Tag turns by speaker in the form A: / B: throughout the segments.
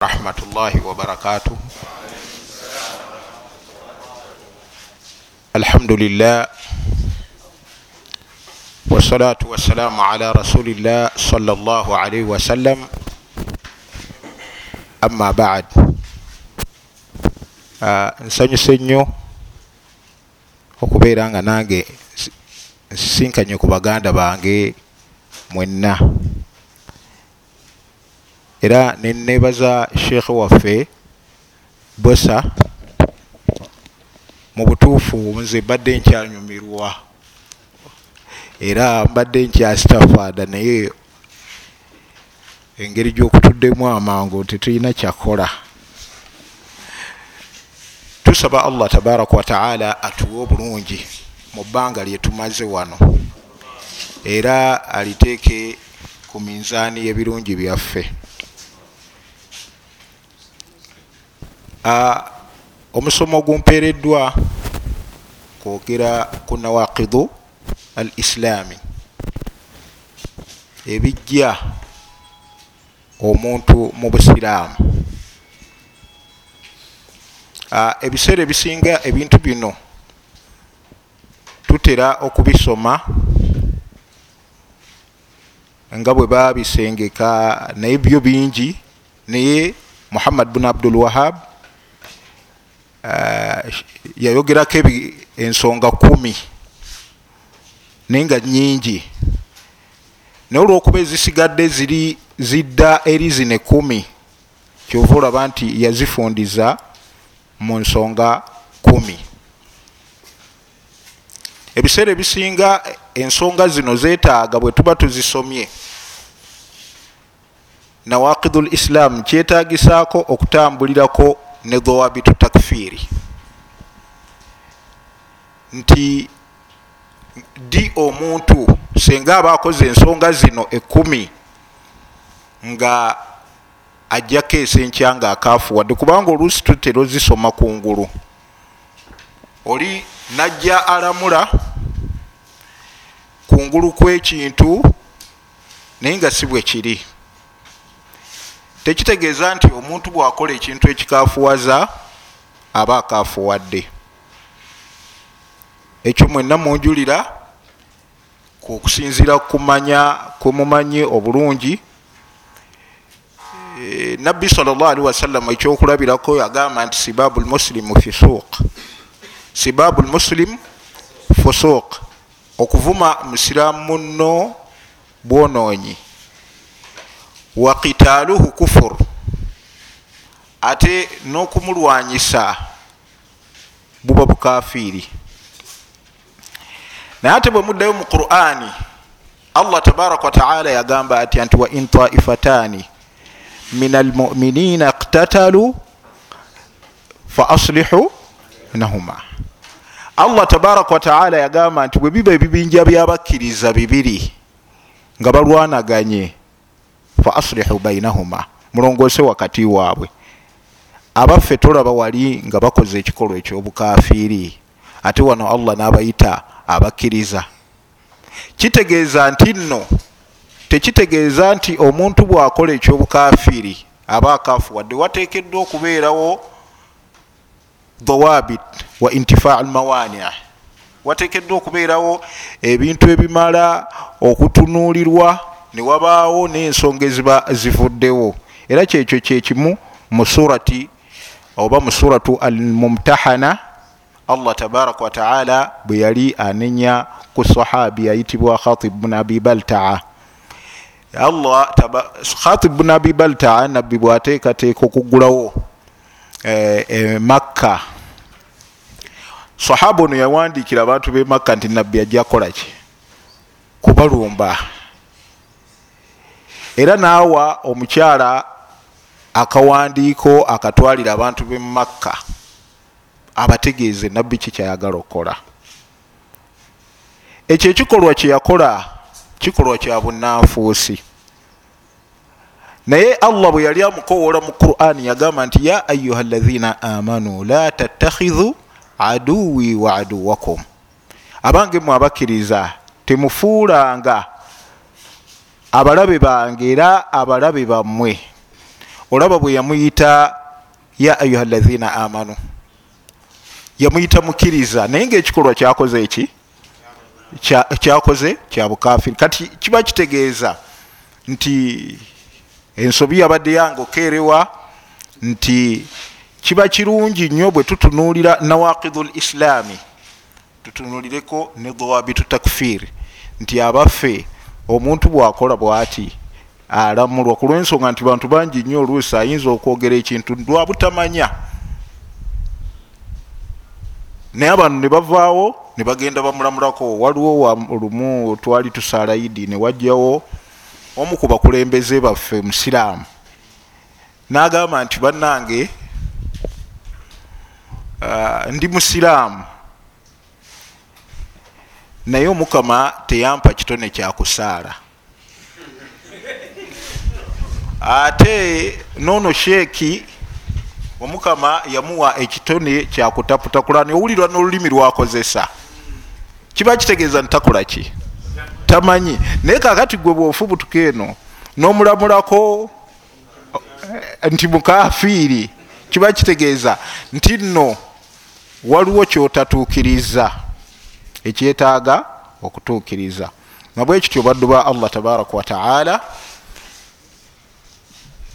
A: rahmatullahi wabarakatuh alhamdulillah. Wasalatu wassalamu ala rasulillah salllah alaihi wasallam amma bad. Nsanyuse nnyo okubeera nga nange nsisinkanye ku baganda bange mwenna era nenebaza sheekhe waffe bosa mu butuufu nze mbadde nkyanyumirwa. Era mbadde nkyasitafada naye engeri gyokutuddemu amangu tetulina kyakola. Tusaba allah tabaraka wataala atuwe obulungi mu bbanga lyetumaze wano. Era aliteeke ku minzaani y'ebirungi byaffe omusomo ogumpeereddwa kwogera ku nawakidu al islaami ebijja omuntu mu busiraamu. Ebiseera ebisinga ebintu bino tutera okubisoma nga bwe babisengeka naye byo bingi naye muhammad bun abdul wahab yayogerako ensonga kumi naye nga nyingi naye olwokuba ezisigadde ziri zidda eri zine kumi kyova olaba nti yazifundiza mu nsonga kumi. Ebiseera ebisinga ensonga zino zetaaga bwe tuba tuzisomye. Nawakidu l islaamu kyetagisaako okutambulirako ne dhawabitu takfiri. Nti di omuntu senga aba akoze ensonga zino ekumi nga ajjako esenkya nga akafuwadde kubanga oluusi tutera ozisoma kungulu. Oli najja alamula kungulu kwekintu naye nga si bwe kiri tekitegeeza nti omuntu bwakola ekintu ekikafuwaza aba akafuwadde ekyo mwenna munjulira kukusinzira kumanya kumumanye obulungi. E, nabbi salllahalihi wasallam ekyokulabirako yagamba nti sibabu lmuslimu fisuuq sibabu lmuslim fusuuq okuvuma musiramu muno bwonoonyi wakitaaluhu kufur. Ate n'okumulwanyisa buba bukafiiri. Naye ate bwe muddayo mu qur'ani allah tabaraka wataala yagamba ati anti wa in taifataani min almuminina iktatalu fa aslihu nahuma allah tabaraka wataala yagamba nti bwe biba ebibinja byabakkiriza bibiri nga balwanaganye fa aslihu bainahuma mulongose wakati waabwe. Abaffe tolaba wali nga bakoze ekikolwa ekyobukafiiri. Ate wano allah n'abayita abakkiriza. Kitegeeza nti nno tekitegeeza nti omuntu bwakola ekyobukafiiri aba akafu wadde wateekeddwa okubeerawo dhawabit wa intifaa lmawania wateekeddwa okubeerawo ebintu ebimala okutunuulirwa newabaawo n'ensonga eziba zivuddewo. Era kyekyo kyekimu mu surati oba mu suratu almumtahana allah tabaraka wataala bwe yali anenya ku sahabi ayitibwa khatib bun abi baltaa. Allah khatib bun abi baltaa nabbi bwateekateeka okugulawo e, e, makka. Sahaba ono yawandiikira abantu be makka nti nabbi ajja kukolaki kubalumba era naawa omukyala akawandiiko akatwalira abantu be makka abategeeze nabbi kikyayagala okukola. Ekyo ekikolwa kyeyakola kikolwa kya bunanfuusi naye allah bwe yali amukowola mu qurani yagamba nti ya ayuha lazina amanu la tattakhidhu aduwi wa aduwakum abange mwe abakkiriza temufuulanga abalabe bange era abalabe bammwe. Olaba bwe yamuyita ya ayuha lazina amanu. Yamuyita mukiriza naye ngaekikolwa kyakoze eki? Kyakoze? Kya bukafiri kati kiba kitegeeza nti ensobi yabadde yange okeerewa nti kiba kirungi nnyo bwe tutunuulira nawakidu l islaami. Tutunulireko ne dawabitu takfir. Nti abaffe omuntu bwakola bwati alamulwa. Ku lwensonga nti bantu bangi nnyo oluusi ayinza okwogera ekintu lwabutamanya naye abantu ne bavaawo ne bagenda bamulamulako. Waliwo lumu twali tusaala idi ne wajjawo omu ku bakulembeze baffe musiraamu. N'agamba nti bannange ndi musiraamu naye omukama teyampa kitone kyakusaala ate noono sheeki omukama yamuwa ekitone kyakutaputakula neowulirwa n'olulimi lwakozesa. Kiba kitegeeza ntakolaki tamanyi. Naye kakati gwe bwofubutuka eno n'omulamulako nti mukafiiri kiba kitegeeza nti nno waliwo kyotatuukiriza ekyetaaga okutuukiriza. Nabwe kityo baddu ba allah tabaraka wataala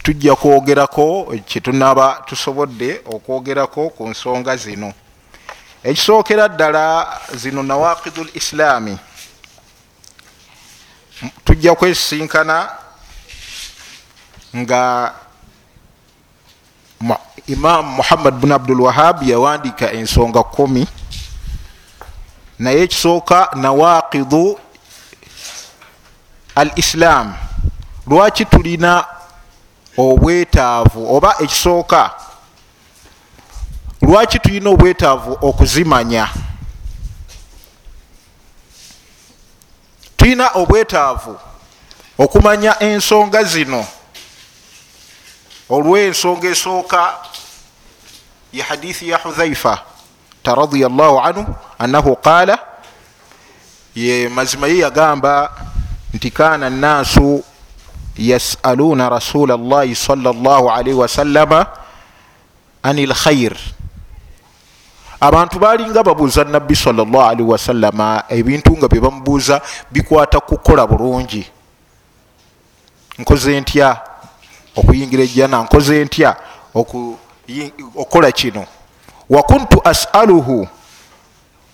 A: tujja kwogerako kyetunaba tusobodde okwogerako ku nsonga zino. Ekisookera ddala zino nawakidu l islaami. Tujja kwesisinkana nga imamu muhammad bun abdul wahab yawandiika ensonga kumi naye ekisooka nawakidu al islaam lwaki tulina obwetaavu oba ekisooka? Lwaki tulina obwetaavu okuzimanya? Tulina obwetaavu okumanya ensonga zino. Olw'ensonga esooka ye hadithi ya hudhaifa radiallahu anhu annahu qaala ye mazima ye yagamba nti kaana nnaasu yasaluna rasula llahi sala llah alaihi wasallama ani lkhair abantu balinga babuuza nabbi sala llah alaihi wasallama ebintu nga byebamubuuza bikwata kukola bulungi. Nkoze ntya? Okuyingira ejjana nkoze ntya? Okukola kino wakuntu asaluhu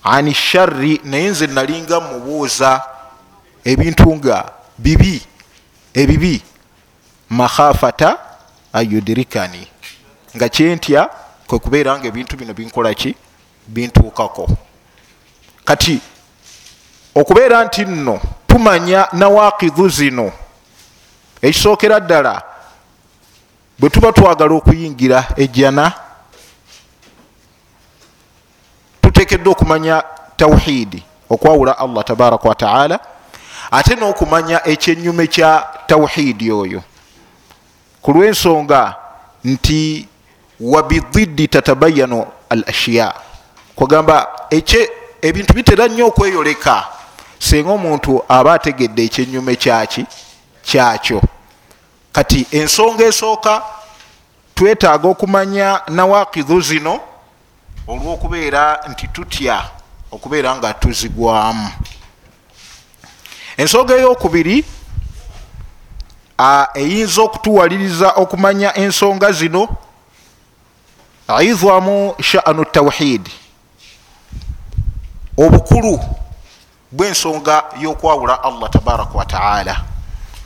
A: ani sharri naye nze nalinga mubuuza ebintu nga bibi ebibi makhafata ayudirikani nga kyentya kwekubeera nga ebintu bino binkolaki bintuukako. Kati okubeera nti nno tumanya nawakidhu zino ekisookera ddala bwe tuba twagala okuyingira ejjana tutekedde okumanya tawhidi okwawula allah tabaraka wataala ate n'okumanya ekyenyume kya tawhidi oyo. Ku lw'ensonga nti wabididdi tatabayanu al ashiya kugamba ebintu bitera nnyo okweyoleka senga omuntu aba ategedde ekyenyume kyaki kyakyo. Kati ensonga esooka twetaaga okumanya nawakidhu zino olw'okubeera nti tutya okubeera nga tuzigwamu. Ensonga eyokubiri eyinza okutuwaliriza okumanya ensonga zino idhamu sha'nu tawhid obukulu bwensonga yokwawula allah tabaraka wataala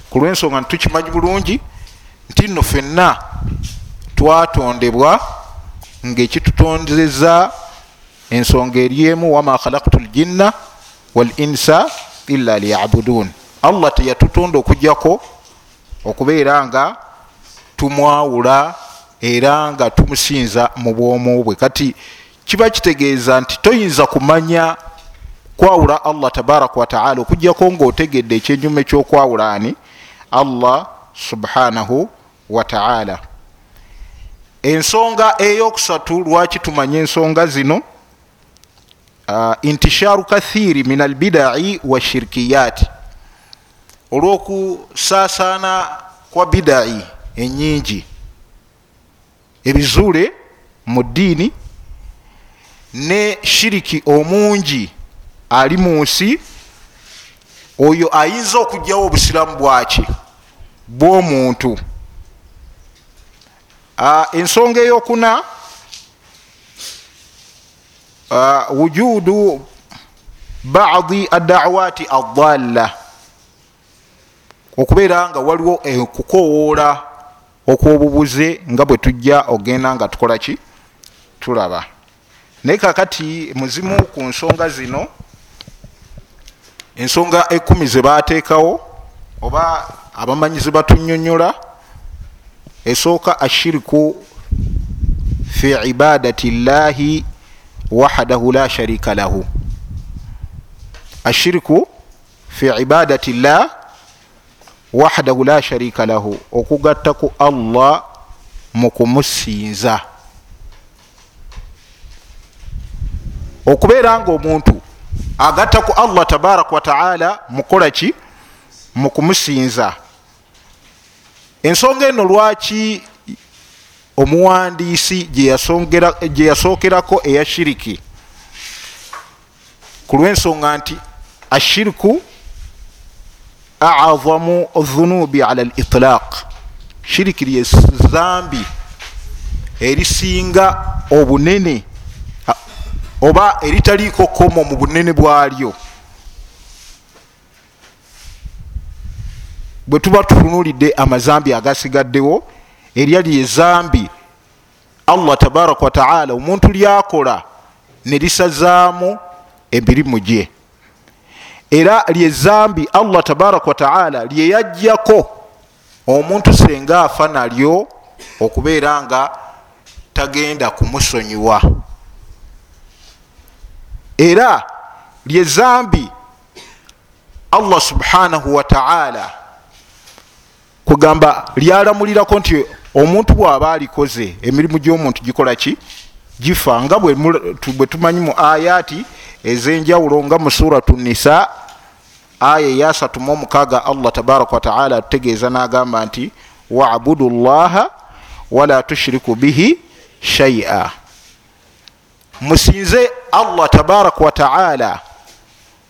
A: ku lwensonga nitukimanyi bulungi nti nno fenna twatondebwa ngaekitutondeza ensonga eryemu wama khalaktu ljinna wal insa illa liyabudun. Allah teyatutonda okugjako okubeera nga tumwawula era nga tumusinza mu bwomu bwe. Kati kiba kitegeeza nti toyinza kumanya kwawula allah tabaraka wataala okugjako ngaotegedde ekyenyuma ekyokwawula ani? Allah subhanahu wataala ensonga eyokusatu lwaki tumanye ensonga zino? Uh, intisharu kathiri min albidai washirkiyati olwokusaasaana kwa bidai enyingi ebizuule mu ddiini ne shiriki omungi ali mu nsi oyo ayinza okugyawo obusiramu bwaki? Bw'omuntu ensonga eyokuna wujudu badi adawaati adalla okubeera nga waliwo okukowoola okwobubuze nga bwe tujja ogenda nga tukola ki? Tulaba. Naye kakati muzimu ku nsonga zino ensonga ekumi zebateekawo oba abamanyi zebatunyonyola esooka ashiriku fi ibadati llahi wahdahu la sharika lahu. Ashiriku fi ibadati llah wahdahu la sharika lahu. Okugatta ku allah mu kumusinza. Okubeera nga omuntu agatta ku allah tabaraka wataala mukola ki? Mu kumusinza ensonga eno lwaki omuwandiisi gye yasookerako eya shiriki? Ku lwensonga nti ashiriku azamu dhunubi ala litlaq shiriki lye zambi erisinga obunene oba eritaliiko komo mu bunene bwalyo bwe tuba tutunulidde amazambi agasigaddewo erya lye zambi allah tabaraka wataala omuntu lyakola ne lisazaamu emirimu gye. Era lye zambi allah tabaraka wataala lyeyajjako omuntu senga afa nalyo okubeera nga tagenda kumusonyiwa. Era lye zambi allah subhanahu wataala kugamba lyalamulirako nti omuntu bwaba alikoze emirimu gy'omuntu gikola ki? Gifa. Nga bwe tumanyi mu ayaati ezenjawulo nga mu suratu nisa aya eyasatuma omukaaga allah tabaraka wataala atutegeeza n'agamba nti wabudu llaha wala tushiriku bihi shaia musinze allah tabaraka wataala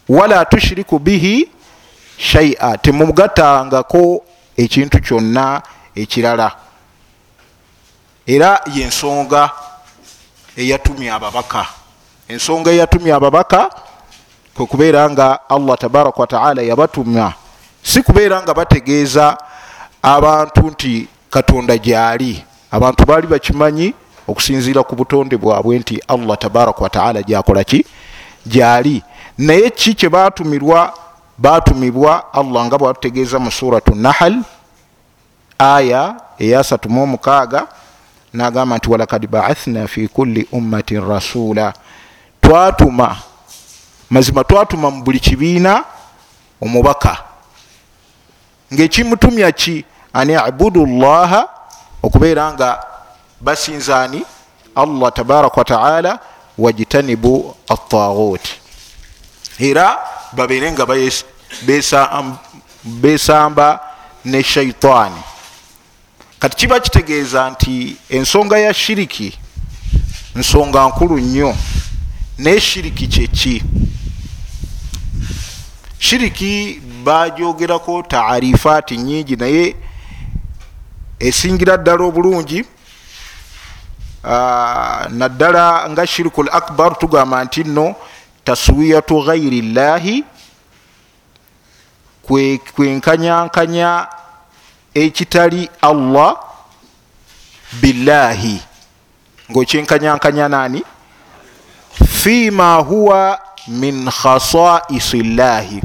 A: wala tushiriku bihi shaia temugatangako ekintu kyonna ekirala. Era yensonga eyatumya ababaka. Ensonga eyatumya ababaka kwekubeera nga allah tabaraka wataala yabatumya. Si kubeera nga bategeeza abantu nti katonda gyali. Abantu baali bakimanyi okusinziira ku butonde bwabwe nti allah tabaraka wataala gyakola ki? Gyali. Naye ki kyebatumirwa batumibwa allah nga bwatutegeeza mu suratu nahal aya eyasatuma omukaaga nagamba nti walakad baathna fi kulli ummatin rasula twatuma mazima twatuma mu buli kibiina omubaka. Ngaekimutumya ki? An ibudu llaha? Okubeera nga basinzaani allah tabaraka wataala wajtanibu ataguti era babeere nga besamba ne shaitaani kati kiba kitegeeza nti ensonga ya shiriki nsonga nkulu nnyo naye shiriki kyeki shiriki bajogerako taarifaati nyingi naye esingira ddala obulungi naddala nga shiriku l akbar tugamba nti nno taswiyatu ghairi llahi kwenkanyankanya ekitali allah billahi. Ngaokyenkanyankanya nani? Fima huwa min khasaisi llahi.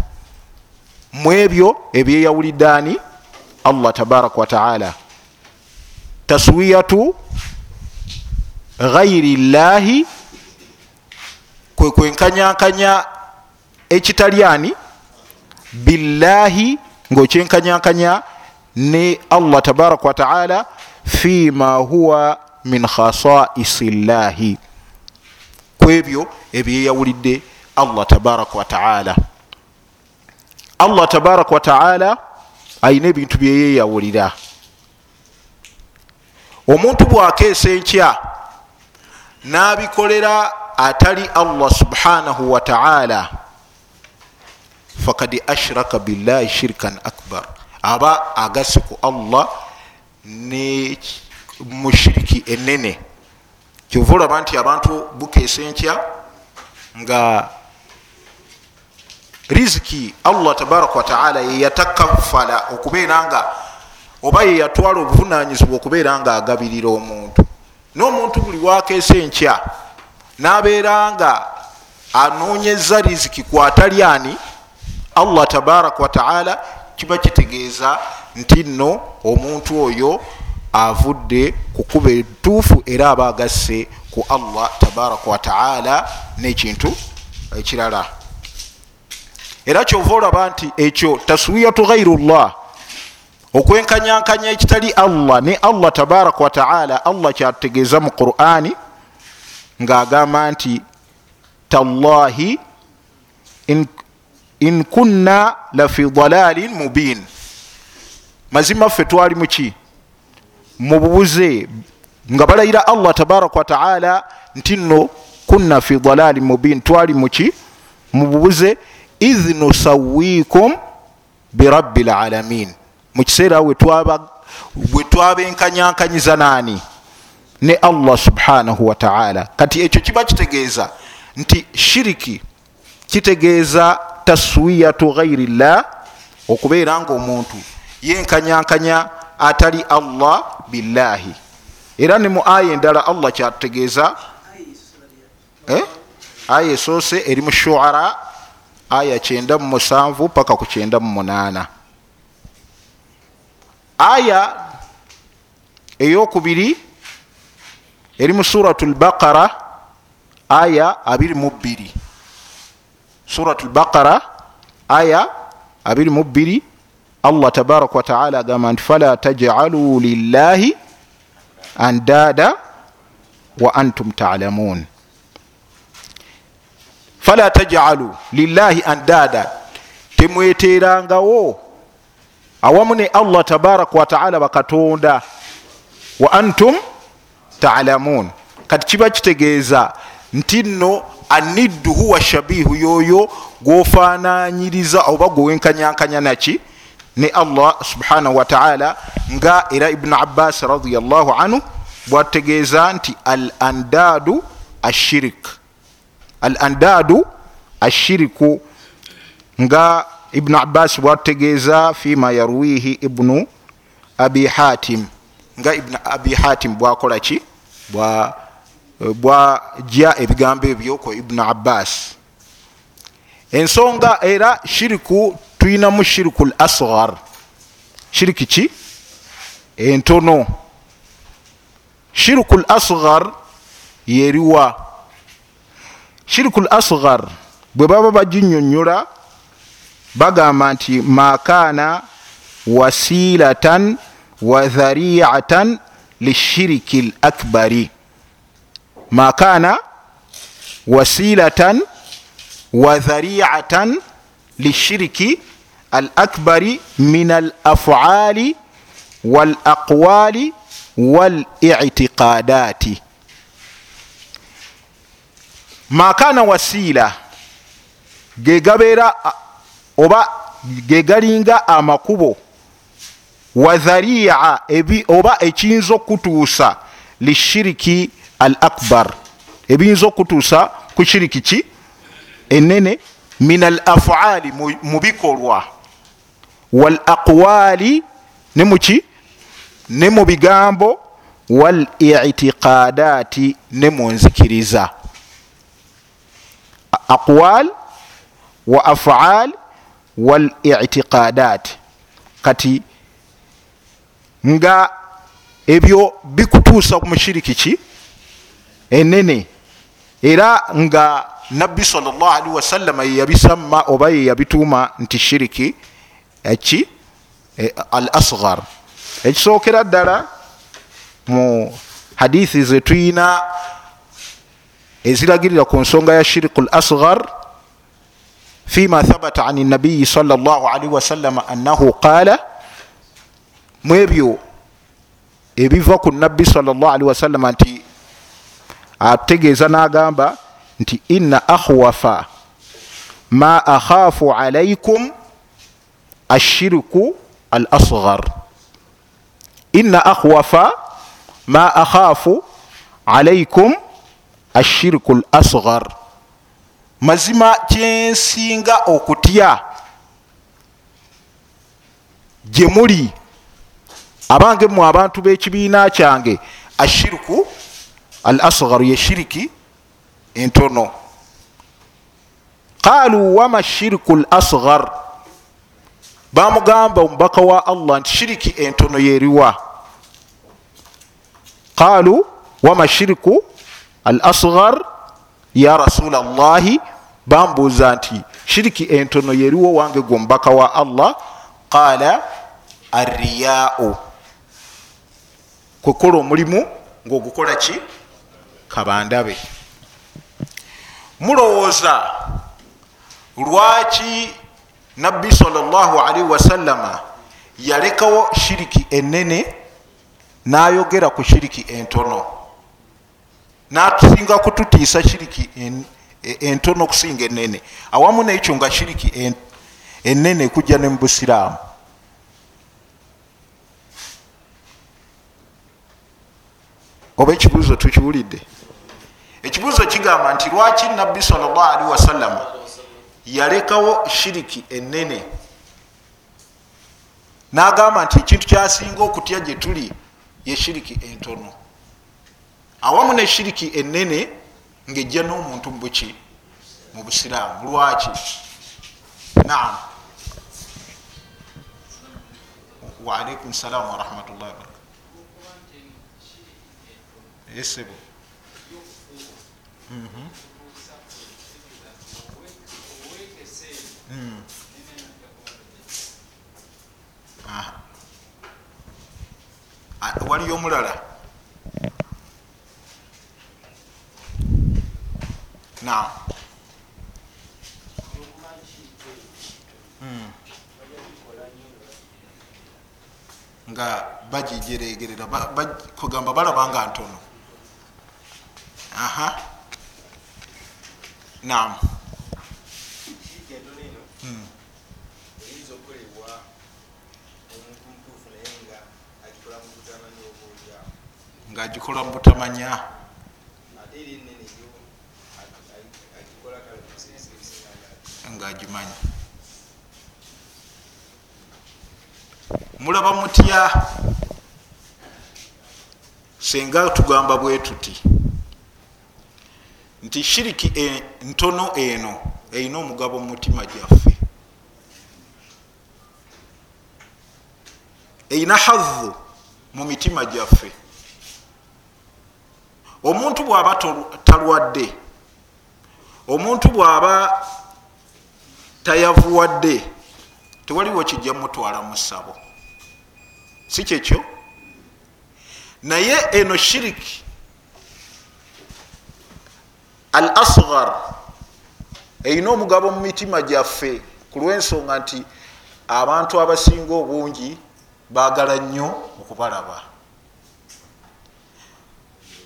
A: Mu ebyo ebyeyawulidde ani? Allah tabaraka wataala taswiyatu ghairi llahi kwe kwenkanyankanya ekitali ani billahi ngaokyenkanyankanya ne allah tabaraka wataala fima huwa min khasaisi llahi kwebyo ebyeyawulidde allah tabaraka wataala allah tabaraka wataala ayina ebintu byeyeyawulira omuntu bwakeesa enkya n'abikolera atali allah subhanahu wataala fakad ashraka billahi shirkan akbar. Aba agase ku allah ne mushiriki enene. Kyova olaba nti abantu bukeesa enkya nga riziki allah tabaraka wataala yeyatakafala okubeera nga oba yeyatwala obuvunanyizibwa okubeera nga agabirira omuntu. N'omuntu buli wakeesa enkya nabeera nga anoonyeza riziki kwatali ani? Allah tabaraka wataala kiba kitegeeza nti nno omuntu oyo avudde kukuba etuufu era aba agasse ku allah tabaraka wataala nekintu ekirala. Era kyova olaba nti ekyo taswiyatu ghairu llah okwenkanyankanya ekitali allah ne allah tabaraka wataala allah kyatutegeeza mu qurani ngaagamba nti tallahi in, kunna lafi dalalin mubin. Mazima ffe twali muki mububuze nga balayira allah tabaraka wataala nti nno kunna fi dalalin mubin. Twali muki mububuze idh nusawikum birabbi lalamin mukiseera bwe twabenkanyankanyiza naani ne allah subhanahu wataala kati ekyo kiba kitegeeza nti shiriki kitegeeza taswiyatu ghairi llah okubeera nga omuntu yenkanyankanya atali allah billahi. Era ne mu aya endala allah kyatutegeeza eh? aya esoose eri mu shuara aya 97 paka ku 98 aya eyokubiri eri mu suratu lbaqara aya 22 suratu lbaqara aya 22 allah tabaraka wataala agamba nti fala tajalu lillahi andada wa antum talamun. Fala tajalu lillahi andada. Temweterangawo awamu ne allah tabaraka wataala bakatonda. Wa antum talamun kati kiba kitegeeza nti nno aniddu huwa shabihu yoyo gwofananyiriza oba gwewenkanyankanya naki ne allah subhanahu wataala nga era ibunu abbas radiallahu anhu bwategeeza nti al andadu ashirik al andadu ashiriku nga ibnu abbas bwategeeza fima yarwihi ibnu abi hatim. Nga ibnu abi hatim bwakola ki bwajja ebigambo ebyo ku ibnu abbas. Ensonga era shiriku tuyinamu shiriku l asgar shiriki ki? Entono. Shiriku l asgar yeriwa. Shiriku l asgar bwe baba baginyonyola bagamba nti makana wasilatan wa dhariatan lishiriki l akbari makana wasilatan wa dhariatan lishiriki al akbari min al afali wal aqwali wal itiqadati makana wasila gegabeera oba gegalinga amakubo wa dharia oba ekiyinza okutuusa lishiriki al akbar ebiyinza okutuusa ku shiriki ki? Enene min al afaali mu bikolwa. Wal aqwaali ne muki ne mu bigambo. Wal itiqadaati ne mu nzikiriza. Aqwal wa afaal wal itiqadat kati nga ebyo bikutuusa ku mushiriki ki? Enene era nga nabbi salllahalihi wasallama yeyabisama oba yeyabituuma nti shiriki eki al asgar ekisookera ddala mu hadithi zetuyina eziragirira ku nsonga ya shiriku l asgar fima thabata an nabiyi salllah alihi wasallama annahu qaala mu ebyo ebiva ku nabbi salli wasallama nti ategeeza n'agamba nti inna akhwafa ma akhaafu alaikum ashiriku al asghar inna akhwafa ma akhaafu alaikum ashiriku l asghar mazima kyensinga okutya gye muli abange mu abantu b'ekibiina kyange ashiriku al asghar ye shiriki entono. Qaalu wama shiriku l asghar? Bamugamba omubaka wa allah nti shiriki entono yeriwa qaalu wama shiriku al asghar? Ya rasula llahi bambuuza nti shiriki entono yeriwo wange gwe omubaka wa allah? Qaala arriyau kwekola omulimu ngaogukola ki? Kabandabe. Mulowooza lwaki nabbi salllahalihi wasallama yalekawo shiriki enene nayogera ku shiriki entono? Natusinga kututiisa shiriki entono okusinga enene awamu nekyo nga shiriki enene kujja ne mubusiraamu oba ekibuuzo tukiwulidde? Ekibuuzo kigamba nti lwaki nabbi salllahalihi wasallama yalekawo shiriki enene nagamba nti ekintu kyasinga okutya gye tuli ye shiriki entono. Awamu ne shiriki enene ngaejja n'omuntu mubuki mu busiraamu. Lwaki? Naam. Waalaikum salaamu warahmatullahi wabarakatu esebo waliyo omulala? Naam nga bagijeregerera kugamba balaba nga ntono aha. Naam. Ngaagikola mu butamanya. Ngaagimanyi mulaba mutya? Senga tugamba bwe tuti nti shiriki entono eno erina omugabo mu mutima gyaffe. Erina havu mu mitima gyaffe. Omuntu bw'aba talwadde omuntu bw'aba tayavuwadde tewaliwo kijja mutwala mu ssabo. Si kyekyo? Naye eno shiriki al asgar erina omugabo mu mitima gyaffe ku lw'ensonga nti abantu abasinga obungi baagala nnyo okubalaba.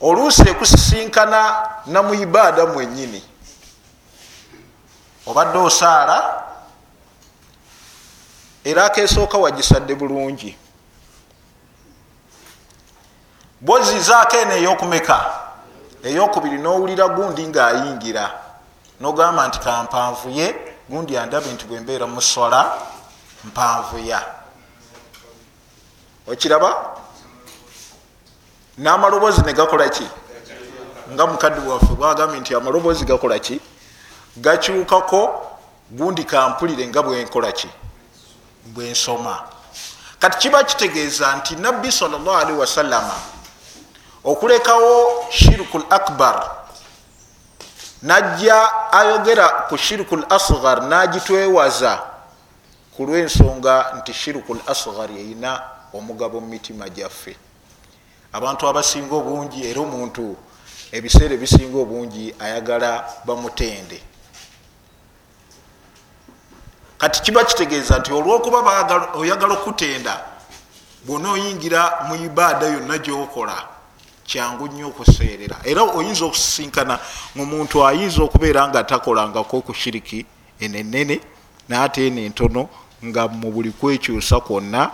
A: Oluusi ekusisinkana namu ibaada mwennyini. Obadde osaala era akesooka wagisadde bulungi. Bwozizaako eno eyokumeka eyokubiri nowulira gundi ngaayingira nogamba nti kampanvuye gundi andabe nti bwembeera muswala mpanvuya okiraba? N'amaloboozi negakolaki nga mukadde waffe bwagambye nti amaloboozi gakolaki gakyukako gundi kampulire nga bwenkolaki bwensoma kati kiba kitegeeza nti nabbi salllahalihi wasallama okulekawo shirku l akbar. Najja ayogera ku shirku l asgar nagitwewaza ku lwensonga nti shirku l asgar yeyina omugabo mu mitima gyaffe. Abantu abasinga obungi era omuntu ebiseera ebisinga obungi ayagala bamutende. Kati kiba kitegeeza nti olwokuba oyagala okutenda bwona oyingira mu ibaada yonna gyokola kyangu nnyo okuseerera. Era oyinza okusisinkana omuntu ayinza okubeera nga takolangako ku shiriki enenene naate eno entono nga mu buli kwekyusa kwonna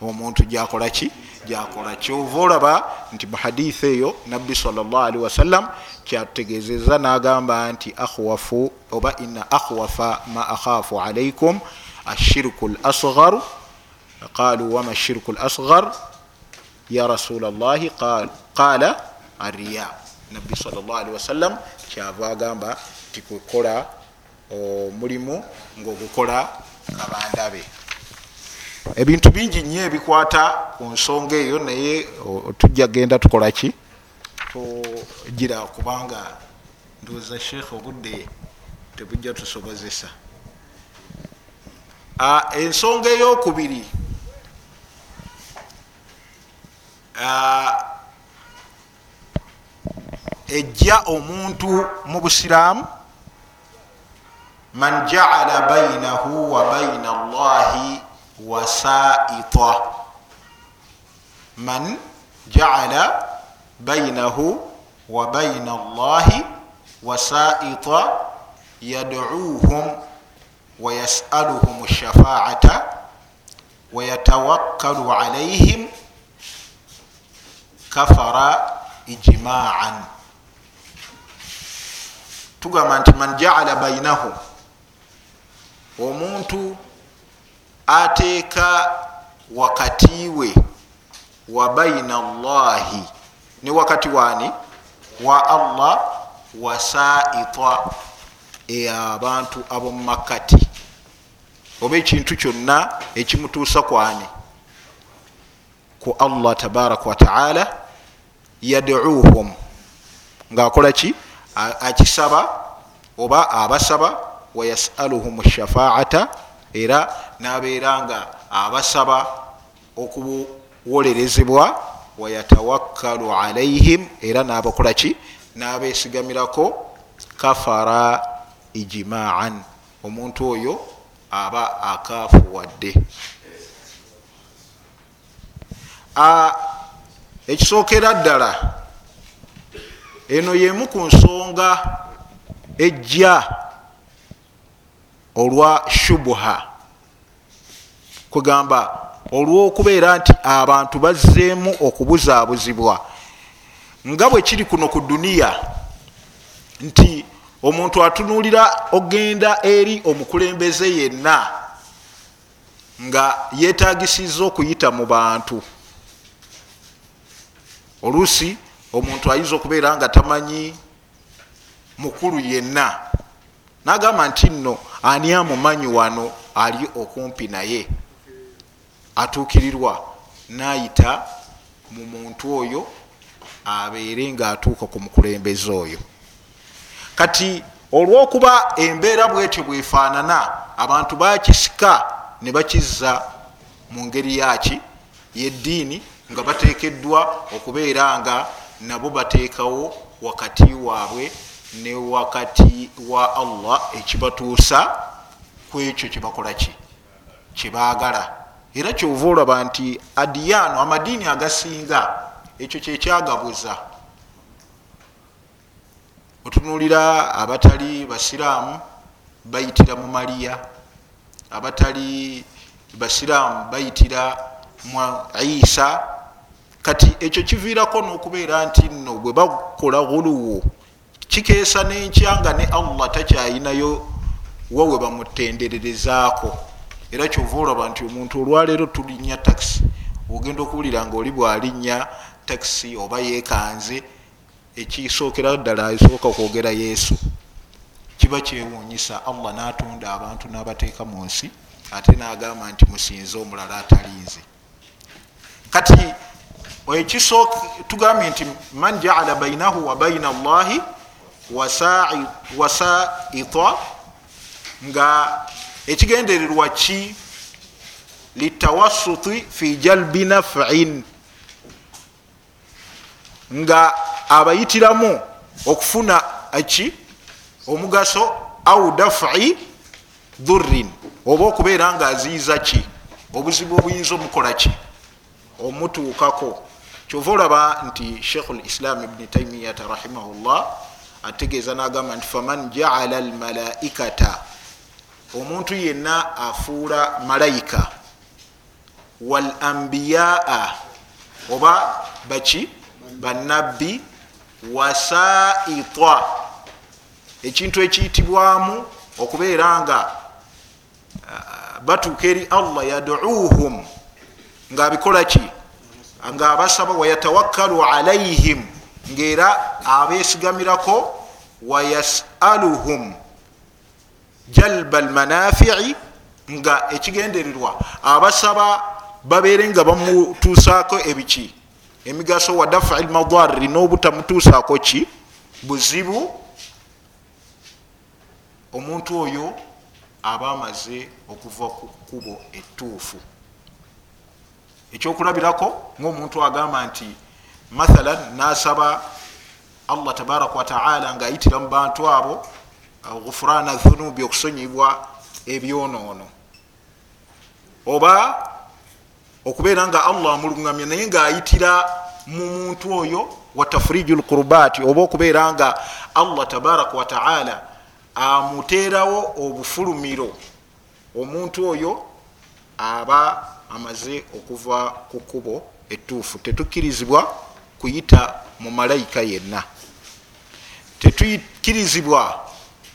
A: omuntu gyakola ki? Gyakola kyova olaba nti mu haditha eyo nabbi salllahalihi wasallam kyatutegezeza nagamba nti akhwafu oba ina akhwafa ma akhafu alaikum ashirku l asgar qalu wama shirku l asgar ya rasula llahi qala ariya nabbi salllahalihi wasallam kyava agamba nti kukola omulimu ngaogukola kabandabe ebintu bingi nnyo ebikwata ku nsonga eyo naye tujja genda tukolaki tugira kubanga ndowooza sheekh obudde tebujja tusobozesa. Ensonga eyokubiri ejja omuntu mu busiraamu man jaala bainahu wa baina allahi wasaita. Man jaala bainahu wa baina allahi wasaita yaduuhum wayasaluhum shafaata wayatawakkalu alaihim kafara ijmaan tugamba nti man jaala bainahu omuntu ateeka wakati we wa baina llahi ne wakati wani wa allah wasaita eabantu abomumakati oba ekintu kyonna ekimutuusa kwani ku allah tabaraka wataala yaduuhum. Ngaakola ki akisaba oba abasaba wayasaluhum shafaata era nabeera nga abasaba okuwolerezebwa wayatawakkalu alaihim era nabakolaki nabesigamirako kafara ijimaan omuntu oyo aba akafuwadde ekisookera ddala eno yemu ku nsonga ejja olwa shubuha kugamba olwokubeera nti abantu bazzeemu okubuzaabuzibwa nga bwe kiri kuno ku duniya nti omuntu atunuulira ogenda eri omukulembeze yenna nga yetagisiza okuyita mu bantu. Oluusi omuntu ayinza okubeera nga tamanyi mukulu yenna. Nagamba nti nno ani amumanyi wano ali okumpi naye? Atuukirirwa nayita mu muntu oyo abeere nga atuuka ku mukulembeze oyo. Kati olwokuba embeera bwetyo bwefaanana abantu bakisika ne bakizza mu ngeri yaki yeddiini nga batekeddwa okubeera nga nabo bateekawo wakati waabwe ne wakati wa allah ekibatuusa ku ekyo kyebakolaki kyebaagala era kyova olaba nti adiyaano amadiini agasinga ekyo kyekyagabuza otunulira abatali basiraamu bayitira mu maliya abatali basiraamu bayitira mu isa kati ekyo kiviirako n'okubeera nti nno bwe bakola guluwo kikeesa nenkya nga ne allah takyayinayo wawe bamutendererezaako era kyova olaba nti omuntu olwaleero tulinnya takisi ogenda okuwulira nga oli bwalinnya takisi oba yekanze ekisookera ddala esooka kwogera yesu. Kiba kyewuunyisa allah natunda abantu n'abateeka mu nsi ate nagamba nti musinze omulala atalinze. Kati tugambye nti man jaala bainahu wa baina allahi wasaita nga ekigendererwa ki? Litawasuti fi jalbi nafin. Nga abayitiramu okufuna ki omugaso au dafi dhurin oba okubeera nga aziiza ki? Obuzibu obuyinza omukola ki? Omutuukako kyova olaba nti sheikhu lislam ibni taimiyata rahimahullah ategeeza nagamba nti faman jaala almalaikata omuntu yenna afuula malayika. Walambiyaa oba baki? Banabbi wasaita ekintu ekiyitibwamu okubeera nga batuuka eri allah yaduuhum ngaabikola ki nga abasaba wayatawakkalu alaihim ngaera abesigamirako wayasaluhum jalba almanafii nga ekigendererwa. Abasaba babeere nga bamutuusaako ebiki? Emigaso wa dafi lmadarri n'obutamutuusaako ki? Buzibu omuntu oyo aba amaze okuva ku kkubo ettuufu ekyokulabirako ngaomuntu agamba nti mathalan nasaba allah tabaraka wataala ngaayitira mu bantu abo gufurana dhunubi okusonyibwa ebyonoono. Oba okubeera nga allah amulungamya naye ngaayitira mu muntu oyo wa tafriju lkurubati oba okubeera nga allah tabaraka wataala amuteerawo obufulumiro omuntu oyo aba amaze okuva ku kkubo ettuufu. Tetukkirizibwa kuyita mu malayika yenna. Tetukkirizibwa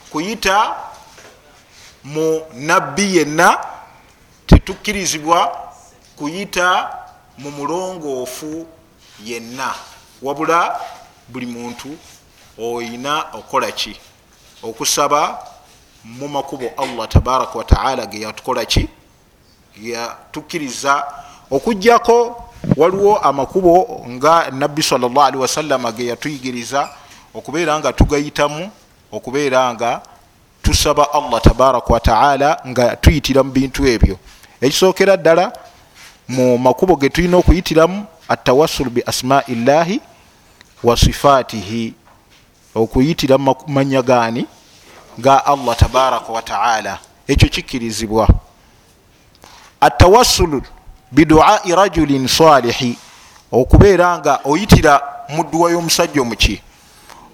A: kuyita mu nabbi yenna. Tetukkirizibwa kuyita mu mulongoofu yenna. Wabula buli muntu oyina okukola ki? Okusaba mu makubo allah tabaraka wataala ge yatukola ki yatukkiriza okugjako waliwo amakubo nga nabbi salli wasallama ge yatuyigiriza okubeera nga tugayitamu okubeera nga tusaba allah tabaraka wataala nga tuyitira mu bintu ebyo. Ekisookera ddala mu makubo ge tulina okuyitiramu atawassulu bi asmai llahi wa sifaatihi okuyitira mumanya gaani? Ga allah tabaraka wataala ekyo kikkirizibwa atawassulu biduai rajulin salihi. Okubeera nga oyitira mudduwa y'omusajja omuki.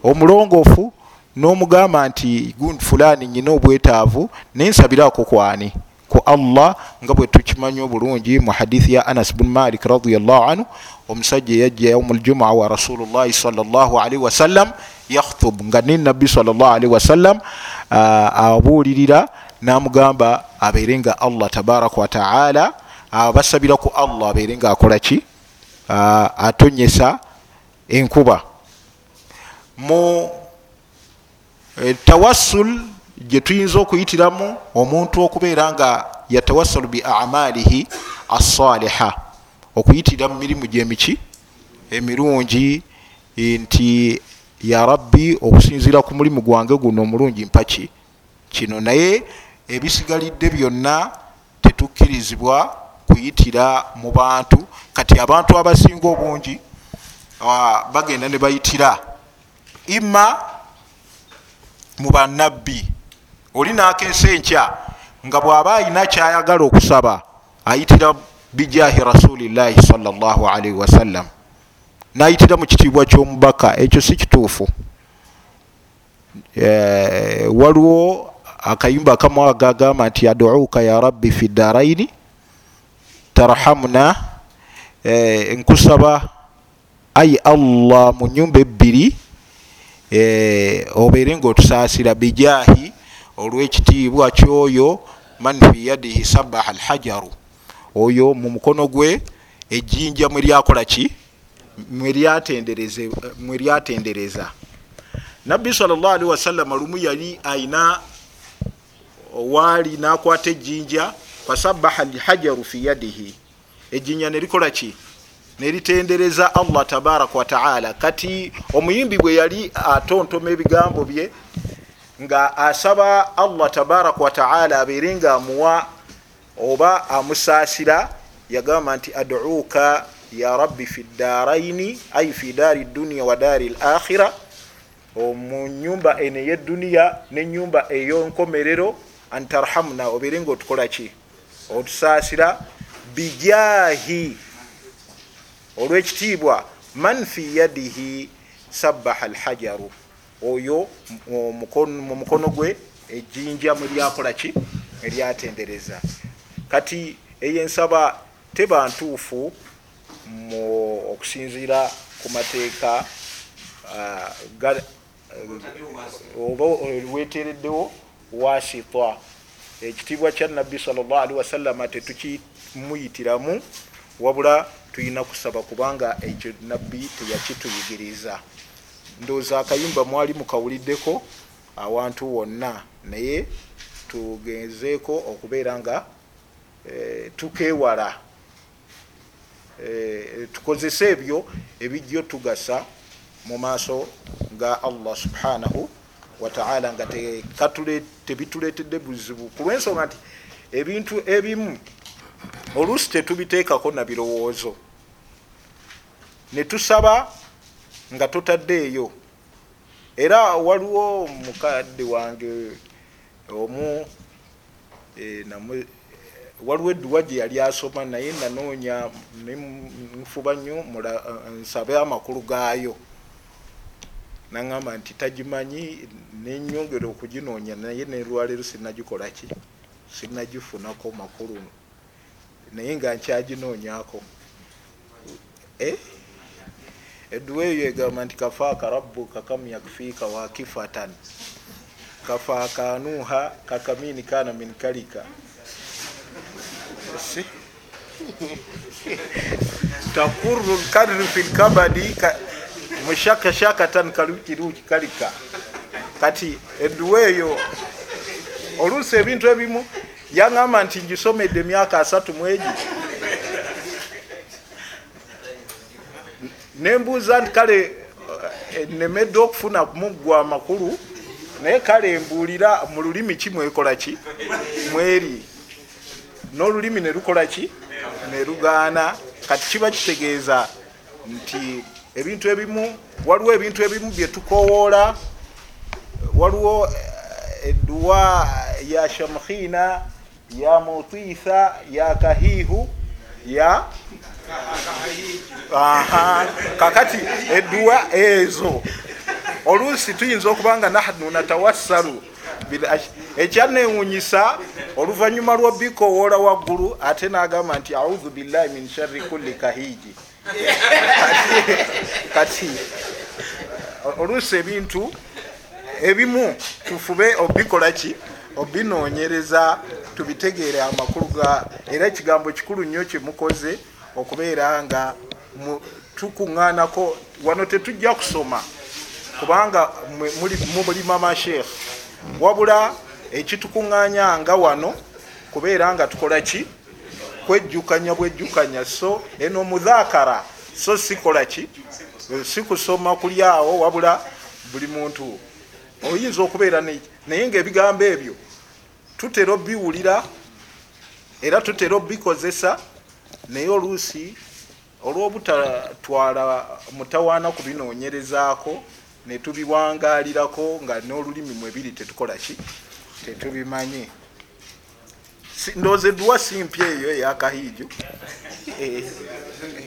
A: Omulongoofu n'omugamba nti gundi fulani nyina obwetaavu nensabirako kwani ku allah nga bwe tukimanyi obulungi mu hadithi ya anas bun malik radiallahu anhu omusajja yajja yaumu ljumaa wa rasulullahi salllahalihi wasallam yakhutub nga ninabbi salllahalihi wasallam abuulirira namugamba abeere nga allah tabaraka wataala abasabira ku allah abeere nga akola ki? Atonyesa enkuba. Mu e, tawassul gyetuyinza okuyitiramu omuntu okubeera nga yatawassalu bi amalihi assaliha okuyitira mu mirimu gyemiki emirungi nti ya rabbi okusinzira ku mulimu gwange guno omulungi mpaki kino naye ebisigalidde byonna tetukkirizibwa kuyitira mu bantu. Kati abantu abasinga obungi bagenda ne bayitira. Ima mu banabbi oli nakeesa enkya nga bw'aba ayina kyayagala okusaba ayitira bijahi rasulillahi salllahalaihi wasallam nayitira mu kitiibwa ky'omubaka ekyo si kituufu. Eh, waliwo akayumba akamu agagamba nti aduuka ya rabbi fi daraini tarhamuna eh, nkusaba ai allah mu nyumba ebbiri eh, obeere nga otusaasira bijahi olwekitiibwa kyoyo man fi yadihi sabaha alhajaru. Oyo mu mukono gwe ejjinja mweryakola ki? Mweryatendereza nabbi salllahalihi wasallama lumu yali ayina waali nakwata ejjinja fasabaha alhajaru fi yadihi. Ejjinja nerikola ki? Neritendereza allah tabaraka wataala kati omuyimbi bwe yali atontoma ebigambo bye nga asaba allah tabaraka wataala abeere nga amuwa oba amusaasira yagamba nti aduuka ya rabbi fi ddaraini ai fi daari duniya wa daari lakhira mu nyumba eno eyedduniya nenyumba eyonkomerero antarhamuna obeere nga otukola ki? Otusaasira bijahi olwekitiibwa man fi yadihi sabaha alhajaru. Oyo mu mukono gwe ejjinja mwelyakolaki eryatendereza. Kati eyo ensaba teba ntuufu okusinziira ku mateeka oba wetereddewo wasita ekitiibwa kya nabbi salllahalihi wasallama tetukimuyitiramu wabula tulina kusaba kubanga ekyo nabbi teyakituyigiriza. Ndowooza akayimba mwali mukawuliddeko awantu wonna naye tugenzeeko okubeera nga e, tukewala. E, tukozese ebyo ebijjo tugasa mu maaso ga allah subhanahu wataala nga tebituletedde buzibu. Ku lwensonga nti ebintu ebimu oluusi tetubiteekako na birowoozo. Netusaba nga totaddeeyo. Era waliwo mukadde wange omu e, waliwo edduwa gye yali asoma naye nanoonya nfuba nnyo nsabe amakulu gaayo naŋamba nti tagimanyi nenyongera okuginoonya naye nelwaleero sinagikolaki sinagifunako makulu. Naye nga nkyaginoonyako. Eh? edduwa eyo egamba nti kafaaka rabuka kam yakfiika wakifatan. Kafaakanuha kakamini kana min kalika. Takuru lkadri fi lkabadi mushakashakatan kalukiruki kalika. Kati edduwa eyo oluusi ebintu ebimu yaŋamba nti ngisomedde emyaka asatu mwegi nembuuza nti kale eh, nemedde okufuna muggwa amakulu naye kale mbuulira mu lulimi ki mwekola ki? Mweri. N'olulimi ne lukola ki? Ne lugaana. Kati kiba kitegeeza nti ebintu ebimu waliwo ebintu ebimu byetukowoola waliwo eh, edduwa ya shamkhina ya mutiisa ya kahiihu ya kakati edduwa ezo. Oluusi tuyinza okuba nga nahnu natawassalu ekyanewunyisa oluvanyuma lwobikowoola waggulu ate nagamba nti audhu billahi min shari kulli kahiji kati oluusi ebintu ebimu tufube obikolaki obinonyereza tubitegeere amakulu ga era ekigambo kikulu nnyo kyemukoze okubeera nga tukuŋŋaanako wano tetujja kusoma kubanga mubulima mashekh wabula ekitukuŋŋaanya nga wano kubeera nga tukola ki kwejjukanya bwejjukanya. So eno mudhakara so sikola ki? Sikusoma kuli awo wabula buli muntu oyinza okubeera naye ngaebigambo ebyo tutera obiwulira era tutera obikozesa naye oluusi olwobutatwala mutawaana ku binoonyerezaako netubiwangalirako nga n'olulimi mwebiri tetukolaki tetubimanyi ndooza edduwa simpya eyo eyakahiiju eh,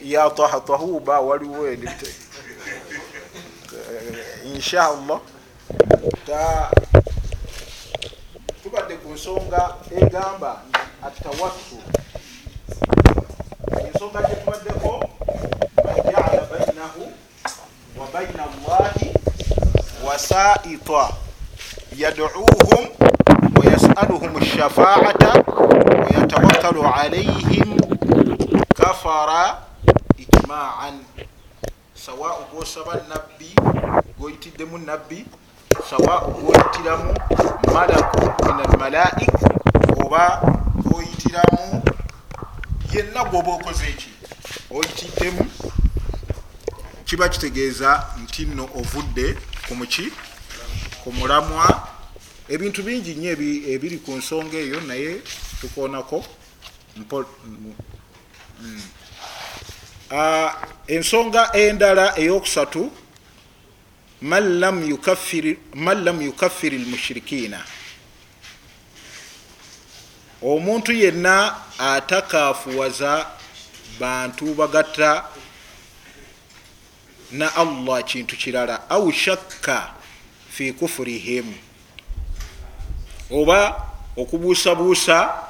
A: ya tahatahuba waliwo eh, inshallah. Tubadde ku nsonga egamba atawassu ensonga gyetubaddeko majaala bainahu wa baina allahi wasaita yaduuhum wayasaluhum shafaata wayatawakalu alaihim kafara ijmaan sawau gwosaba nabbi goyitiddemu nabbi sawau goyitiramu malaku min almalaik oba goyitiramu yenna gwoba okoze eki oyitiddemu kiba kitegeeza nti nno ovudde kumuki ku mulamwa ebintu bingi nnyo ebiri ku nsonga eyo naye tukoonako mm. ensonga endala eyokusatu man lam yukaffiri lmushirikiina omuntu yenna atakafuwaza bantu bagatta na allah kintu kirala au shakka fi kufurihim oba okubuusabuusa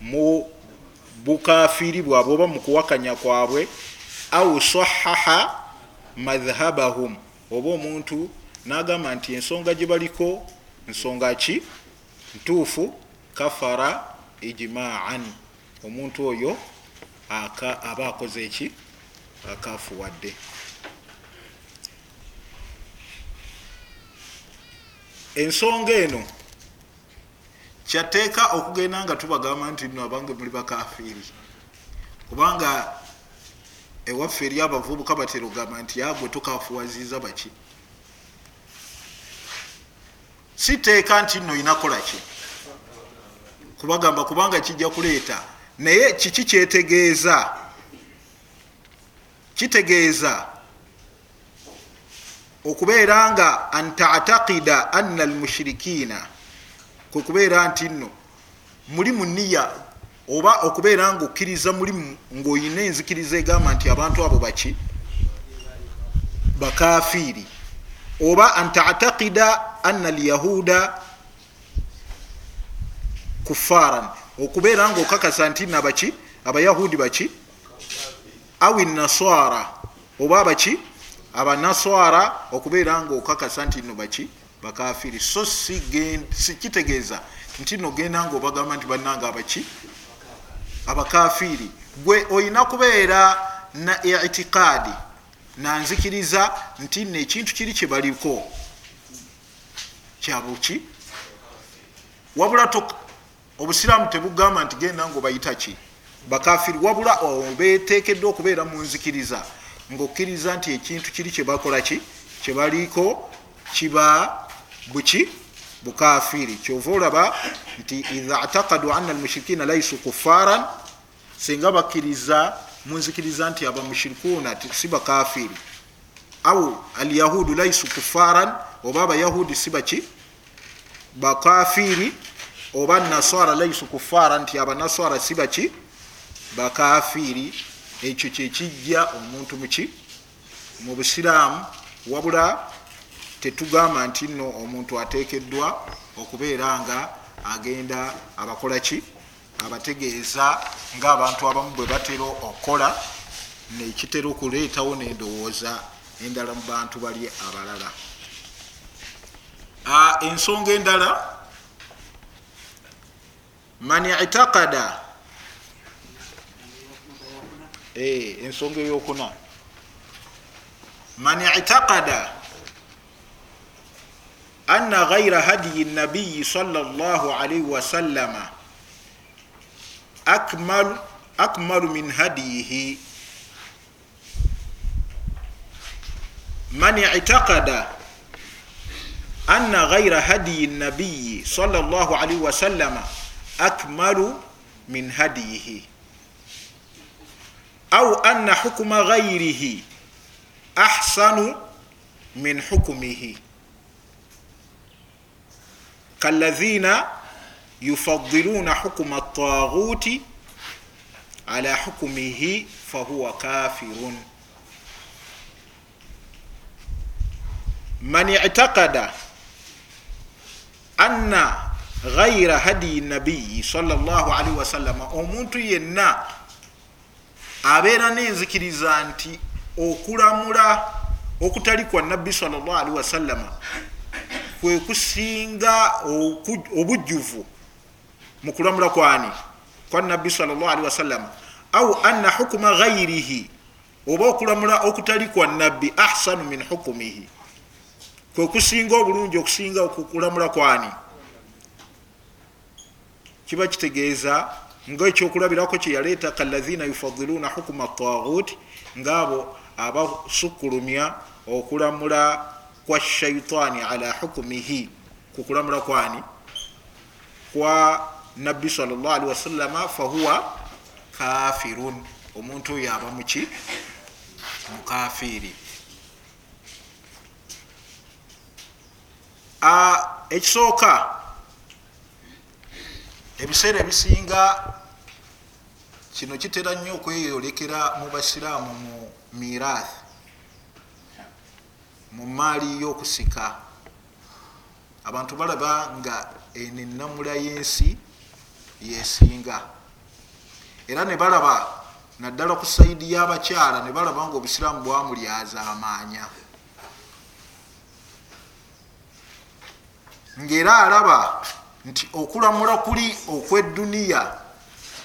A: mu bukafiri bwabwe oba mu kuwakanya kwabwe au sahaha madhhabahum. Oba omuntu nagamba nti ensonga gyebaliko nsonga ki? Ntuufu kafara ijmaan. Omuntu oyo aba akoze eki? Akafuwadde. Ensonga eno kyateeka okugenda nga tubagamba nti no abange muli bakafiiri kubanga ewaffe eri abavubuka batera ogamba nti yagwe tukafuwaziza baki? Siteeka nti nno inakolaki kubagamba kubanga kijja kuleeta. Naye kiki kyetegeeza? Kitegeeza okubeera nga antatakida anna almushirikiina kwekubeera nti nno muli mu niya oba okubeera nga okkiriza mulimu ngaoyina enzikiriza egamba nti abantu abo baki? Bakafiiri. Oba antatakida anna alyahuda kufaran okubeera nga okakasa nti nabaki abayahudi baki? Awi naswara oba baki? Abanaswara okubeera nga okakasa nti no baki bakafiri so sikitegeeza nti nogenda nga obagamba nti bananga abaki? Abakafiri gwe oyina kubeera na itikaadi nanzikiriza nti no ekintu kiri kyebaliko kyabuki wabula obusiraamu tebugamba nti genda nga obayitaki bakafiri wabula betekeddwa okubeera mu nzikiriza ngaokkiriza nti ekintu kiri kyebakolaki kyebaliko kiba buki bukafiri. Kyova olaba nti iha atakadu ana almushirikina laisu kufaran singa bakkiriza munzikiriza nti abamushirikuuna si bakafiri. Au alyahudu laisu kufaran oba abayahudi si baki? Bakafiri. Oba naswara laisu kufaara nti abanaswara si baki? Bakafiiri ekyo kyekijja omuntu muki mu busiraamu wabula tetugamba nti nno omuntu atekeddwa okubeera nga agenda abakolaki abategeeza ngaabantu abamu bwe batera okukola nekitera okuleetawo nendowooza endala mu bantu bali abalala. Ensonga endala man itakada eh, ensonga eyokuna. Man itakada ana gaira hadiyi nabiyi salllah alaihi wasallama akmalu min hadiyihi. Man itakada ana gaira hadiyi nabiyi salllah alaihi wasallama akmalu min hadiyihi. Au anna hukuma ghairihi ahsanu min hukumihi kalladhina yufadiluna hukuma ltaghuti ala hukumihi fahuwa kafirun. Man itakada anna ghaira hadiyi nabiyi salllahalihi wasallama omuntu yenna abeera nenzikiriza nti okulamula okutali kwa nabbi salllahalihi wasallama kwekusinga obujjuvu mu kulamula kwani? Kwa nabbi salllahalihi wasallama au anna hukuma ghairihi oba okulamula okutali kwa nabbi ahsanu min hukumihi. Kwekusinga obulungi okusinga okulamula kwani? Kiba kitegeeza ngaekyokulabirako kyeyaleeta kalahina yufadiluna hukuma tagut ngaabo abasukulumya okulamula kwa shaitaani ala hukumihi kukulamula kwani? Kwa nabbi salllahalihi wasallama fahuwa kafirun. Omuntu oyo aba muki mukafiri ekisooka ebiseera ebisinga kino kitera nnyo okweyolekera mu basiraamu mu mirathi mu maali y'okusika. Abantu balaba nga eno enamula y'ensi yesinga era ne balaba naddala ku saidi y'abakyala ne balaba nga obusiraamu bwamulyaza amaanya. Ngaera alaba nti okulamula kuli okwedduniya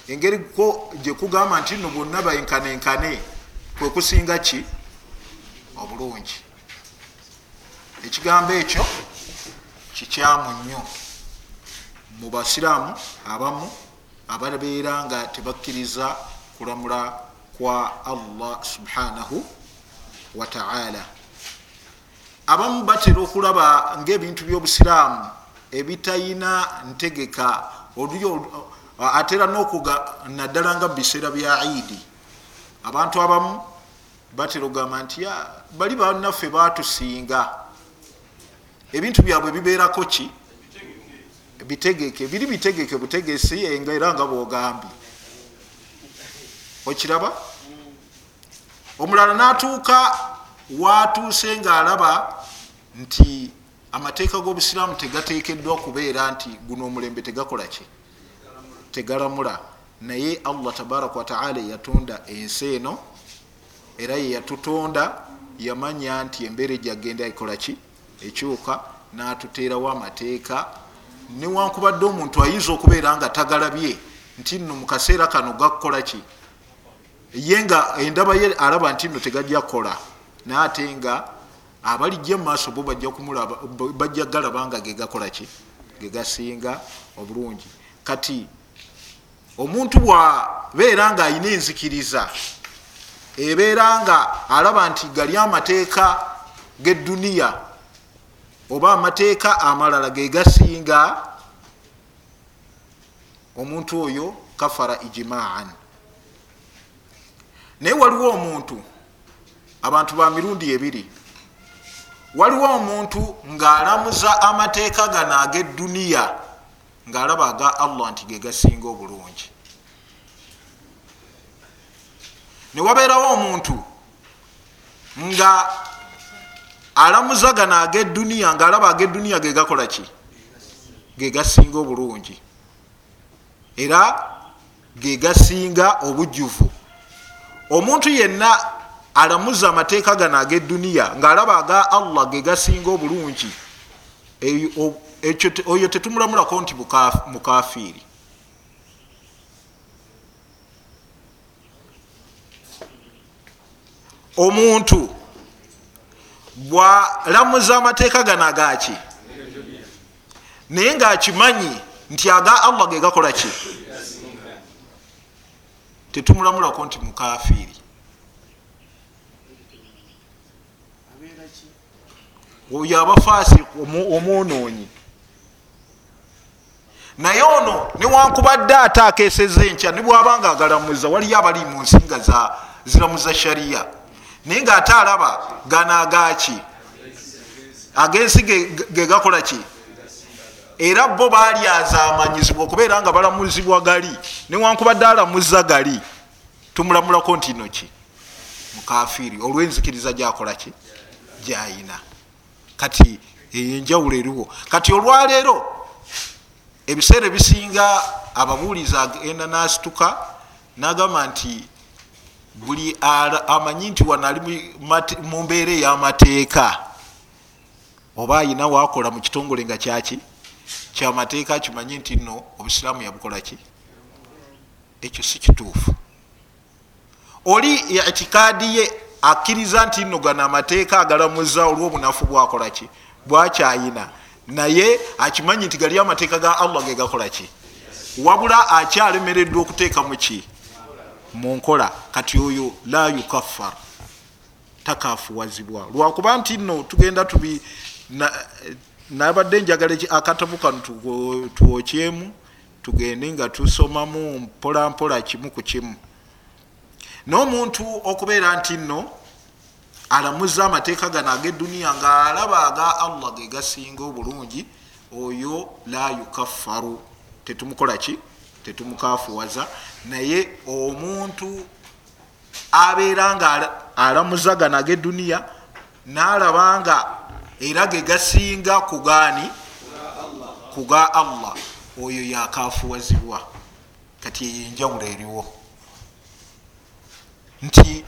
A: engeri ko gyekugamba nti no bonna benkanenkane kwekusinga ki? Obulungi ekigambo ekyo kikyamu nnyo mu basiraamu abamu ababeera nga tebakkiriza kulamula kwa allah subhanahu wataala abamu batera okulaba ngaebintu byobusiraamu ebitayina ntegeka atera nokuga naddala nga mubiseera bya idi abantu abamu batera ogamba nti bali banaffe batusinga ebintu byabwe bibeerako ki? Bitegeke biri bitegeke butegesi enga era nga bwogambye okiraba? Omulala natuuka watuuse nga alaba nti amateeka g'obusiraamu tegateekeddwa kubeera nti guno omulembe tegakola ki? Tegalamula. Naye allah tabaraka wataala yatonda ensi eno era yeyatutonda yamanya nti embeera ejagenda ekola ki ekyuka natuteerawo amateeka newankubadde omuntu ayinza okubeera nga tagalabye nti nno mukaseera kano gakukola ki? Ye nga endaba ye alaba nti nno tegajja kukola naye ate nga abalijja mumaaso bo bajja galaba nga gegakola ki? Gegasinga obulungi. Kati omuntu bwabeera nga ayina enzikiriza ebeera nga alaba nti gali amateeka gedduniya oba amateeka amalala gegasinga omuntu oyo kafara ijimaan. Naye waliwo omuntu abantu ba mirundi ebiri waliwo omuntu ng'alamuza amateeka gano ag'edduniya ng'alaba aga allah nti gegasinga obulungi. Ne wabeerawo omuntu nga alamuza gano ag'edduniya ng'alaba ag'edduniya gegakola ki? Gegasinga obulungi. Era gegasinga obujjuvu. Omuntu yenna alamuza amateeka gano ag'edduniya ng'alaba aga allah gegasinga obulungi oyo tetumulamulako nti mukafiiri. Omuntu bwalamuza amateeka gano agaki naye ngaakimanyi nti aga allah gegakola ki? Tetumulamulako nti mukafiiri oyo abafaasi omwonoonyi naye ono newankubadde ate akeseza enkya ne bwabanga agalamuza waliyo abali mu nsi nga ziramuza shariya naye ngaate alaba gana agaki agensi gegakola ki? Era bo balyaza amanyizibwa okubeera nga balamuzibwa gali. Newankubadde alamuza gali tumulamulako nti noki mukafiiri olwenzikiriza gyakola ki? Gyayina. Kati enjawulo eriwo. Kati olwaleero ebiseera ebisinga ababuulizi agenda nasituka nagamba nti buli amanyi nti wano ali mu mbeera ey'amateeka. Oba ayina wakola mu kitongole nga kyaki kyamateeka kimanyi nti nno obusiraamu yabukola ki? Ekyo si kituufu. Oli itikaadi ye akkiriza nti nno gano amateeka agalamuza olwobunafu bwakola ki? Bwakyayina. Naye akimanyi nti gali amateeka ga allah gegakola ki? Wabula akyalemereddwa okuteeka muki munkola. Kati oyo la yukaffar. Takafuwazibwa. Lwakuba nti nno tugenda tubi nabadde njagala akatabu kano twokyemu tugende nga tusomamu mpolampola kimu ku kimu. N'omuntu okubeera nti nno alamuza amateeka gano ag'edduniya ng'alaba aga allah ge gasinga obulungi oyo la yukaffaru tetumukola ki tetumukafuwaza naye omuntu abeera nga alamuza gano ag'edduniya nalabanga era ge gasinga kugaani kuga allah. Oyo yakafuwazibwa kati eyenjawulo eriwo. Nti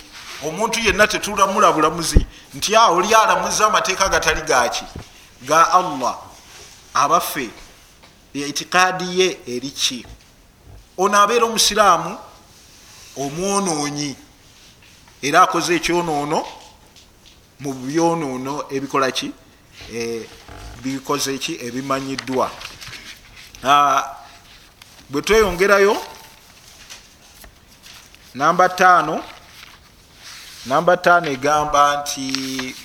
A: omuntu yenna tetulamula bulamuzi nti a oli alamuza amateeka gatali gaki ga allah. Abaffe itikaadi ye eriki ono abeera omusiraamu omwonoonyi era akoze ekyonoono mu byonoono ebikola ki? E, bikoze ki? Ebimanyiddwa. Bwe tweyongerayo namba tano namba tano egamba nti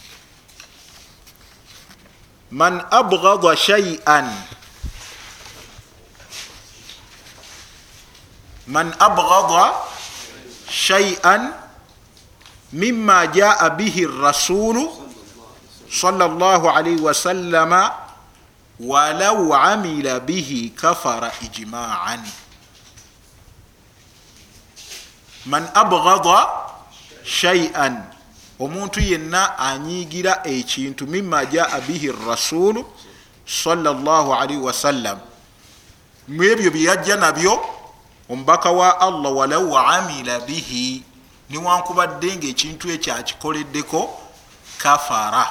A: man abgada shaian man abgada shaian mima jaa bihi rasulu sal llah alaihi wasallama walau amila bihi kafara ijmaan. Man abgada shaian omuntu yenna anyigira ekintu mima jaa bihi rasulu sal llah alaihi wasallam mu ebyo byeyajja nabyo omubaka wa allah walau amila bihi niwankubadde nga ekintu ekyo akikoleddeko kafara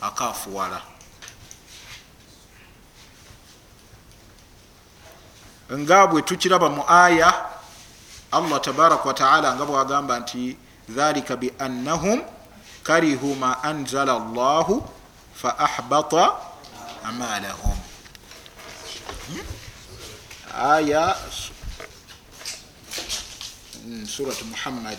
A: akafuwala nga bwe tukiraba mu aya allah tabaraka wataala nga bwagamba nti dhalika biannahum karihu ma anzala llahu fa ahbata amalahum hmm? aya surat muhammad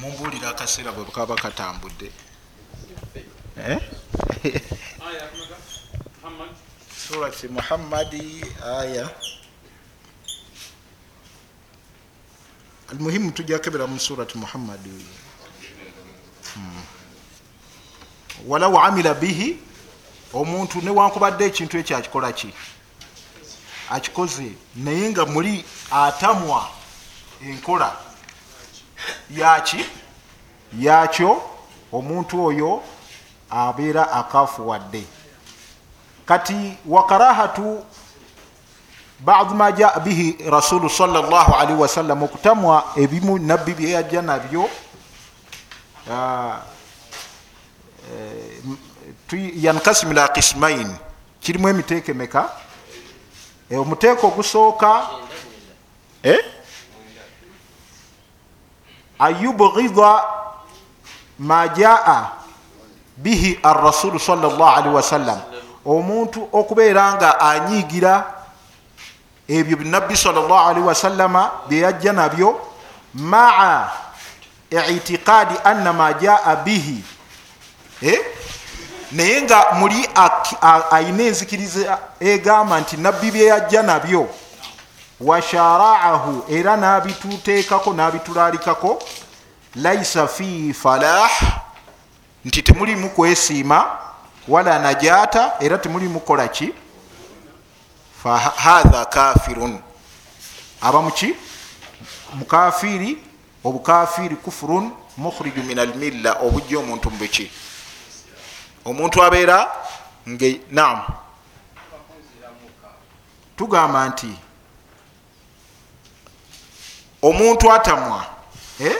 A: mumbulira akaseera bwe kaba katambudde eh? surat muhammadi aya. Almuhimu tujakebera mu surat muhammadi hmm. walau amila bihi omuntu newankubadde ekintu ekyo akikola ki akikoze naye nga muli atamwa enkola. Yaki? Yakyo omuntu oyo abeera akafuwadde. Kati wakarahatu badu ma jaa bihi rasulu salllahalihi wasallam okutamwa ebimu nabbi byeyajja nabyo yankasimila kismain kirimu emiteeka emeka Eh, omuteeko ogusooka eh? ayubghida ma jaa bihi arasulu salllahalihi wasallam omuntu okubeera nga anyiigira ebyo nabbi salllahalihi wasallama byeyajja nabyo maa itiqaadi anna ma jaa bihi eh? Naye nga muli ayina enzikiriza egamba nti nabbi byeyajja nabyo washaraahu era nabituteekako nabitulalikako laisa fihi falah nti temulimu kwesiima wala najata era temulimu kolaki fahatha kafirun aba muki mukafiri obukafiri kufurun mukhriju min almilla obujja omuntu mubiki omuntu abeera nam tugamba nti omuntu atamwa eh?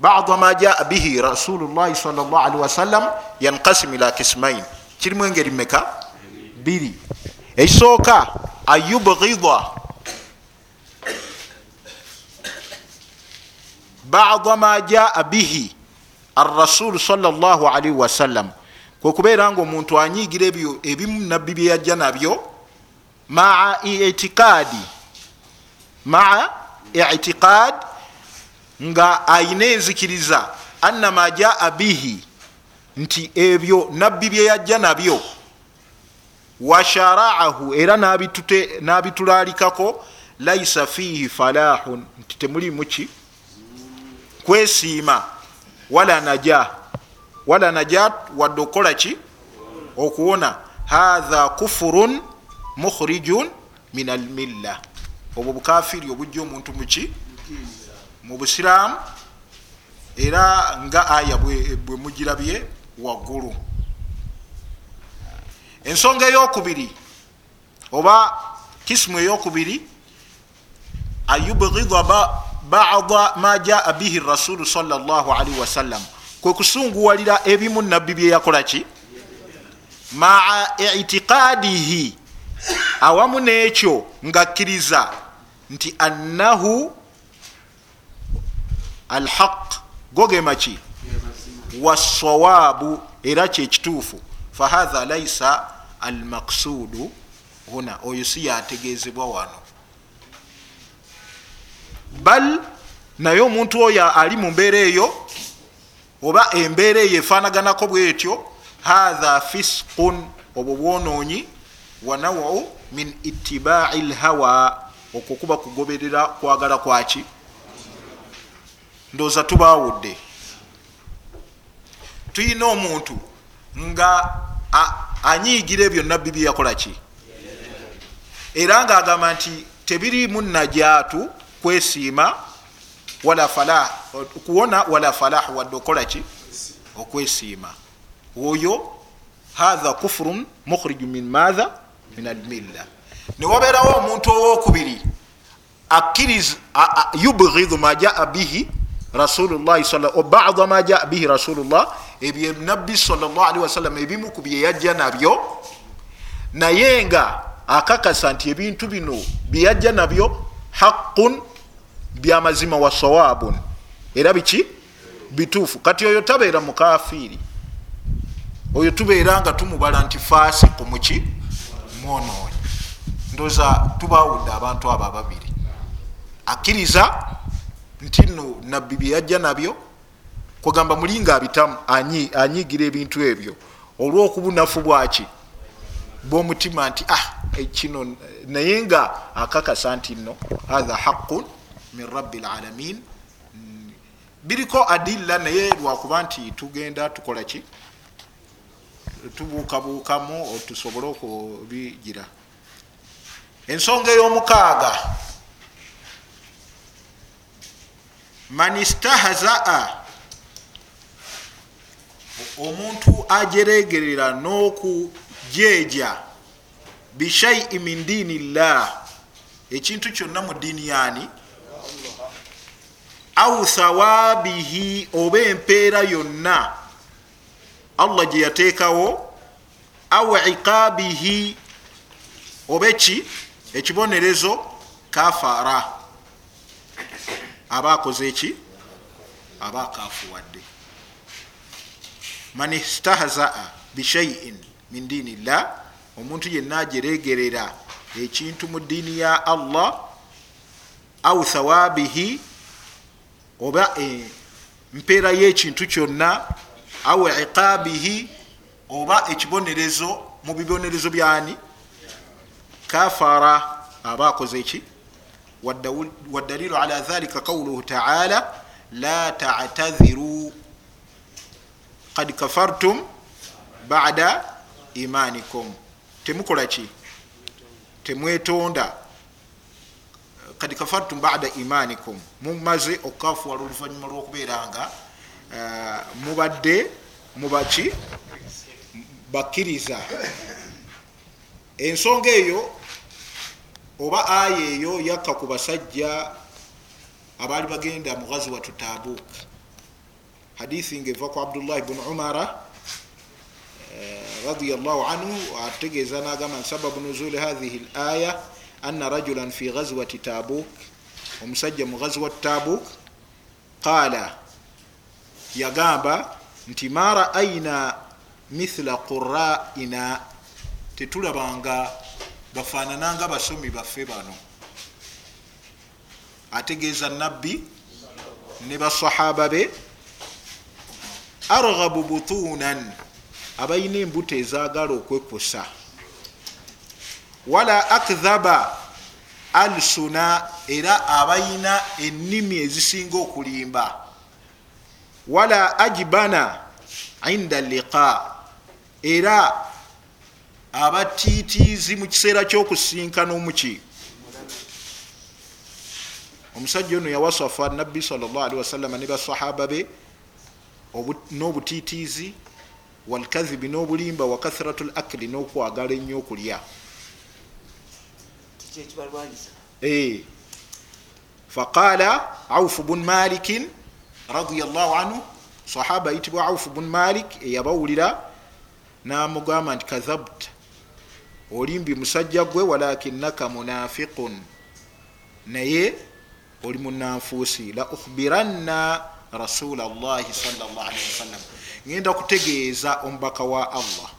A: bada ma jaa bihi rasulullahi salllahalihi wasallam yankasim ila kismain kirimu engeri meka biri. Ekisooka ayubghida bada ma jaa bihi arrasulu salllahalihi wasallam kwekubeera nga omuntu anyiigira ebyo ebimu nabbi byeyajja nabyo maa itikaadi maa itikaad nga ayina enzikiriza annama jaa bihi nti ebyo nabbi byeyajja nabyo. Washaraahu era nabitulalikako laisa fihi falahun nti temulimu ki? Kwesiima wala najah wala najat wadde okukola ki? Okuwona hatha kufurun mukhrijun min almilla obwo bukafiri obujja omuntu muki mu busiramu era nga aya bwe mugirabye waggulu. Ensonga eyokubiri oba kisimu eyokubiri ayubghida bada ma jaa bihi rasulu salli wasallam kwe kusunguwalira ebimu nabbi byeyakolaki maa itiqadihi awamu nekyo ngakkiriza nti annahu alhaq gogemaki wasawabu era kyekituufu fahatha laisa almaksudu huna oyo si yategezebwa wano. Bal naye omuntu oyo ali mu mbeera eyo oba embeera eyo efanaganako bwetyo hatha fisqun obwo bwonoonyi wanawau min itibai lhawa okwo kuba kugoberera kwagala kwaki ndooza tubawudde tuyina omuntu nga anyiigira ebyo nabbi byeyakolaki era ngaagamba nti tebirimu najaatu kwesiima wala falah kuwona wala falah wadde okolaki okwesiima. Oyo hatha kufurun mukhriju min matha min almilla. Newabeerawo omuntu owokubiri yubghidu ma jaa bihi rasulullahi bada ma jaa bihi rasulullah ebyo nabbi sawasalam ebimu ku byeyajja nabyo naye nga akakasa nti ebintu bino byeyajja nabyo haqun byamazima wa sawabun era biki? Bituufu. Kati oyo tabeera mukafiiri oyo tubeera nga tumubala nti fasiku muki? Mwonoonyi. Ndoza tubawudde abantu abo ababiri. Akkiriza nti no nabbi byeyajja nabyo kugamba mulinga abitamu anyigira ebintu ebyo. Olwokubunafu bwaki? Bwomutima nti ah kino naye nga akakasa nti no hatha haqun min rabi lalamin biriko adilla naye lwakuba nti tugenda tukola ki? Tubuukabuukamu tusobole okubigira. Ensonga ey'omukaaga. Man istahzaa omuntu ajeregerera n'okujeeja bishai min diini llah ekintu kyonna mu diini yani au thawabihi oba empeera yonna allah gye yateekawo. Au iqabihi oba eki? Ekibonerezo kafara aba akoze eki? Aba akafuwadde man istahzaa bishaiin min diini llah omuntu yenna ajeregerera ekintu mu diini ya allah au thawabihi oba empeera y'ekintu kyonna au iqabihi oba ekibonerezo mu bibonerezo byani? Kafara aba akoze eki wadalilu ala dhalika qauluhu taala la tatadhiru. Kad kafartum bada imanikum temukola ki? Temwetonda kad kafartum bada imanikum. Mumaze okukafuwala oluvanyuma lwokubeera nga uh, mubadde mubaki bakkiriza. Ensonga eyo oba aya eyo yakka ku basajja abaali bagenda mugazi watu tabuk. Hadithi nga eva ku abdullahi bnu umara radiallahu anhu ategeeza nagamba sababu nuzuli hathihi laya anna rajulan fi gazwati tabuk omusajja mu gazwat tabuk qala yagamba nti ma raaina mithla quraina tetulabanga bafanananga basomi baffe bano. Ategeeza nabbi ne basahaba be arghabu butunan abalina embuto ezagala okwekusa wala akdhaba alsuna era abalina ennimi ezisinga okulimba. Wala ajibana inda liqa era abatiitiizi mu kiseera ky'okusinkana omuki. Omusajja ono yawasafa nabbi salllahalihi wasallama ne basahaba be n'obutiitiizi walkadhibi n'obulimba wa kathratu lakli n'okwagala ennyo okulya faqala aufu bun malikin radiallahu anhu sahaba ayitibwa aufu bun malik eyabawulira namugamba nti kadhabta olimbi musajja gwe walakinaka munafiqun. Naye oli munanfuusi la ukhbiranna rasula llahi salllahalihi wasallam ngenda kutegeeza omubaka wa allah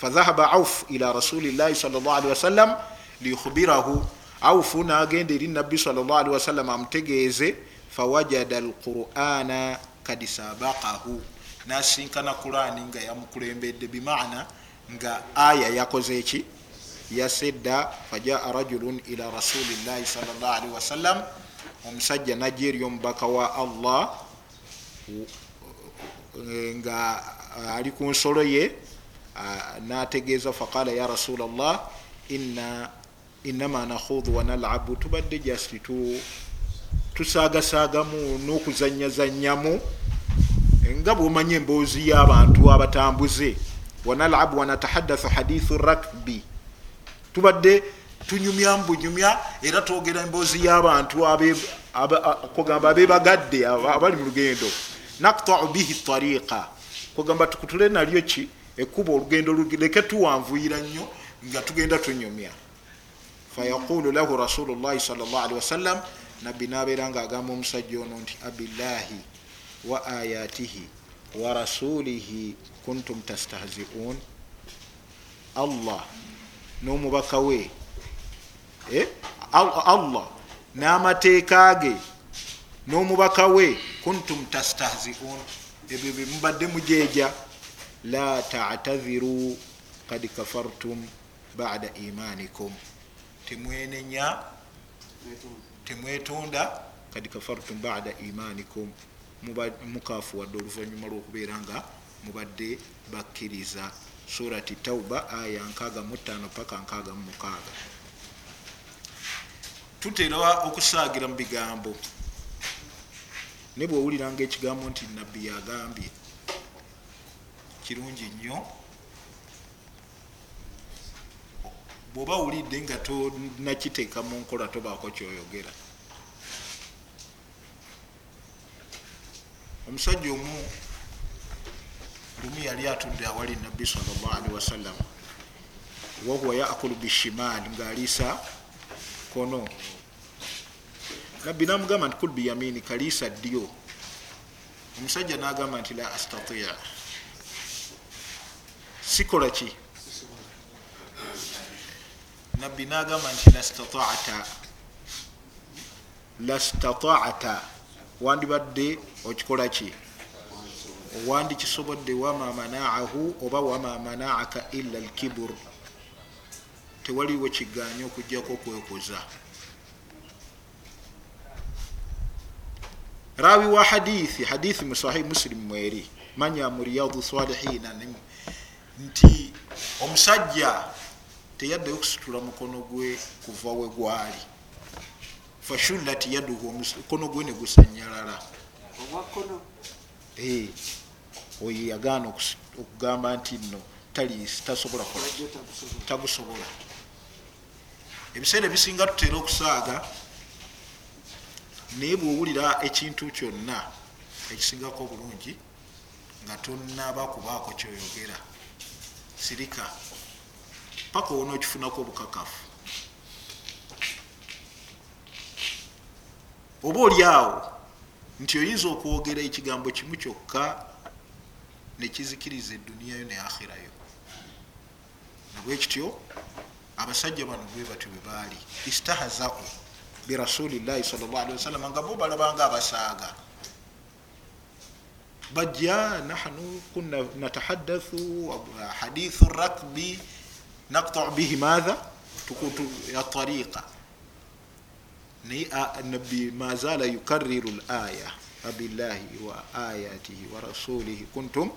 A: fadhahaba auf ila rasulillahi salllahalihi wasallam liyukhbirahu aufu nagenda eri nabbi salllahalihi wasallam amutegeeze fawajada alqurana kad sabakahu nasinkana kurani nga yamukulembedde bimaana nga aya yakoze eki yasedda fajaa rajulun ila rasulillahi salllahalihi wasallam omusajja najja eri omubaka wa allah nga ali ku nsolo ye nategeeza faqala ya rasula llah inama nakhudu wanalabu tubadde jasti tusaagasaagamu n'okuzanyazanyamu nga bwomanyi emboozi y'abantu abatambuze. Wanalabu wanatahadathu hadithu rakbi. Tubadde tunyumya mubunyumya era twogera emboozi y'abantu kugamba abebagadde abali mu lugendo. Naktau bihi tariqa kugamba tukutule nalyo ki ekuba olugendo leke tuwanvuyira nnyo nga tugenda tunyumya. Fayaqulu lahu rasulu llahi sal llah alihi wasallam nabbi nabeera nga agamba omusajja ono nti abillahi wa ayatihi wa rasulihi kuntum tastahziun. Allah n'omubaka we allah n'amateeka ge n'omubaka we kuntum tastahziun. Ebyo bemubadde mujeja la tatadhiru kad kafartum bada imanikum temwenenya temwetunda kad kafartum bada imanikum mukafu wadde oluvanyuma lwokubeera nga mubadde bakkiriza surati tauba aya 65 paka 66 tutera okusaagira mu bigambo ne bwowuliranga ekigambo nti nabbi yagambye kirungi nnyo. Bwoba wulidde nga tonakiteeka mu nkola tobaako kyoyogera. Omusajja omu lumu yali atudde awali nabbi salllahalihi wasallam wahuwa yakulu bishimal ngaaliisa kono nabbi namugamba nti kul biyamini kaliisa ddyo. Omusajja nagamba nti la astatia sikola ki nabbi nagamba nti lastatata. Lastatata. Wandibadde okikola ki wandikisobodde wama manaahu oba wama manaaka illa alkibur tewaliwo kiganya okujjako okwekoza. Rawi wa hadithi hadithi mu sahih muslim mweri. Manya mu riyadu salihina nti omusajja teyaddeyo okusitula mukono gwe kuva we gwali. Fashullat yaduhu omukono gwe ne gusanyalala. Oyo yagaana okugamba nti nno tasobola tagusobola. ebiseera ebisinga tutera okusaaga naye bwowulira ekintu kyonna ekisingako obulungi nga tonaba kubaako kyoyogera sirika paka owona okifunako obukakafu. Oba oli awo nti oyinza okwogera ekigambo kimu kyokka nekizikiriza eduniyayo ne akhirayo nabwekityo abasajja bano bwe batyo bwe baali istahazau birasulillahi salllahalihi wasallama nga bo balabanga abasaaga bajja nahnu kuna natahadathu hadithu rakbi naqta bihi matha tukutu atariqa naye nabbi mazala yukariru laya abillahi wa ayatihi wa rasulihi kuntum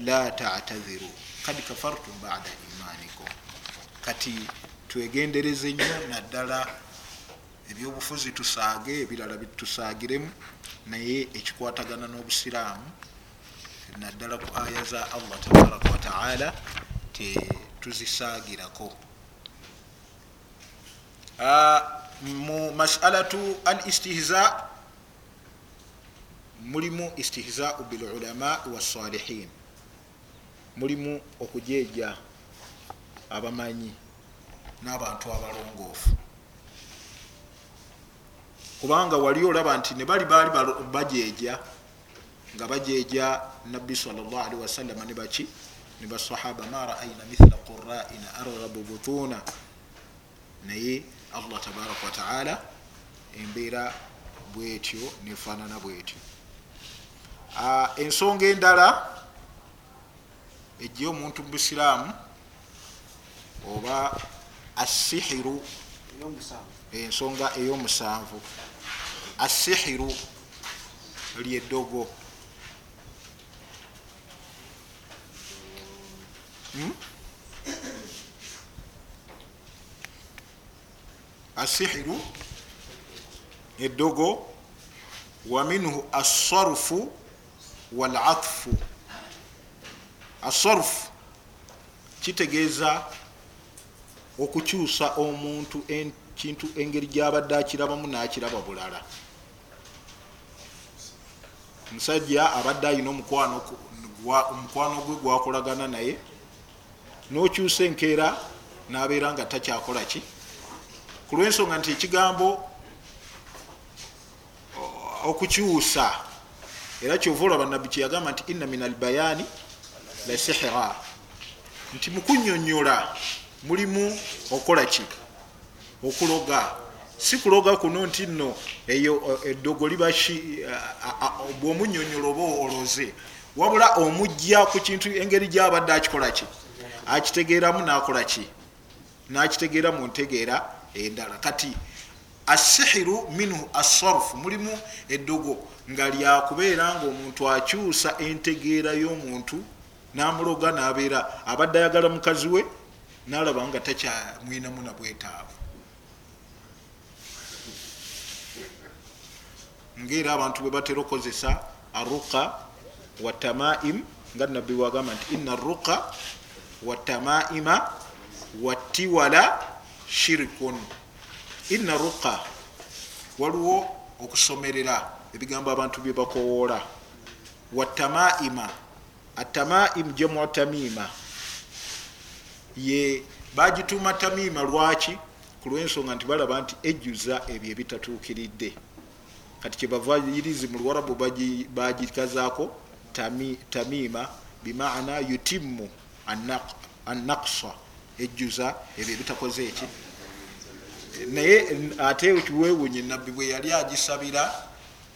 A: la tatadhiru. Kad kafartum bada imanikum. Kati twegendereze nnyo naddala ebyobufuzi tusaage ebirala bitusaagiremu naye ekikwatagana n'obusiraamu naddala ku aya za allah tabaraka wataala tetuzisaagirako mu masalatu al istihza mulimu istihzau bilulama wasalihin mulimu okujeja abamanyi n'abantu abalongoofu kubanga wali olaba nti ne bali baali bajeja nga bajeja nabbi salllahalihi wasallama ne baki? Ne basahaba ma raaina mithla quraina arghabu butuna. Naye allah tabaraka wataala embeera bwetyo nefaanana bwetyo. Ensonga endala ejja omuntu mu busiraamu oba asihiru ensonga ey'omusanvu asihiru lyeddogo hmm? asihiru eddogo wa minhu assarufu walatfu assarufu kitegeeza okukyusa omuntu kintu engeri gyabadde akirabamu nakiraba bulala omusajja abadde ayina omukwano gwe gwakolagana naye nokyusa enkeera nabeera nga takyakola ki? Kulwensonga nti ekigambo okukyusa era kyova olaba nabbi kyeyagamba nti inna min albayani la sihira nti mukunyonyola mulimu okola ki? Okuloga si kuloga kuno nti nno eyo eddogo liba bwomunyonyola oba oloze wabula omujja ku kintu engeri gyabadde akikola ki? Akitegeeramu nakola ki? Nakitegeera mu ntegeera endala. Kati asihiru minhu assarufu mulimu eddogo nga lyakubeera nga omuntu akyusa entegeera y'omuntu namuloga nabeera. Abadde ayagala mukazi we nalaba nga takyamwinamu nabwetaavu ngaera abantu bwe batera okukozesa aruqa watamaim nga nabbi wagamba nti ina aruqa watamaima wattiwala shirikun ina ruqa waliwo okusomerera ebigambo abantu byebakowoola watamaima atamaim jamu tamima ye bagituuma tamima lwaki? Kulwensonga nti balaba nti ejjuza ebyo ebitatuukiridde kati kyebava irizi mu lwarabu bagikazaako tamima bimana yutimu anaksa ejjuza ebyo ebitakoze eki. Naye ate kiwewunye nabbi bwe yali agisabira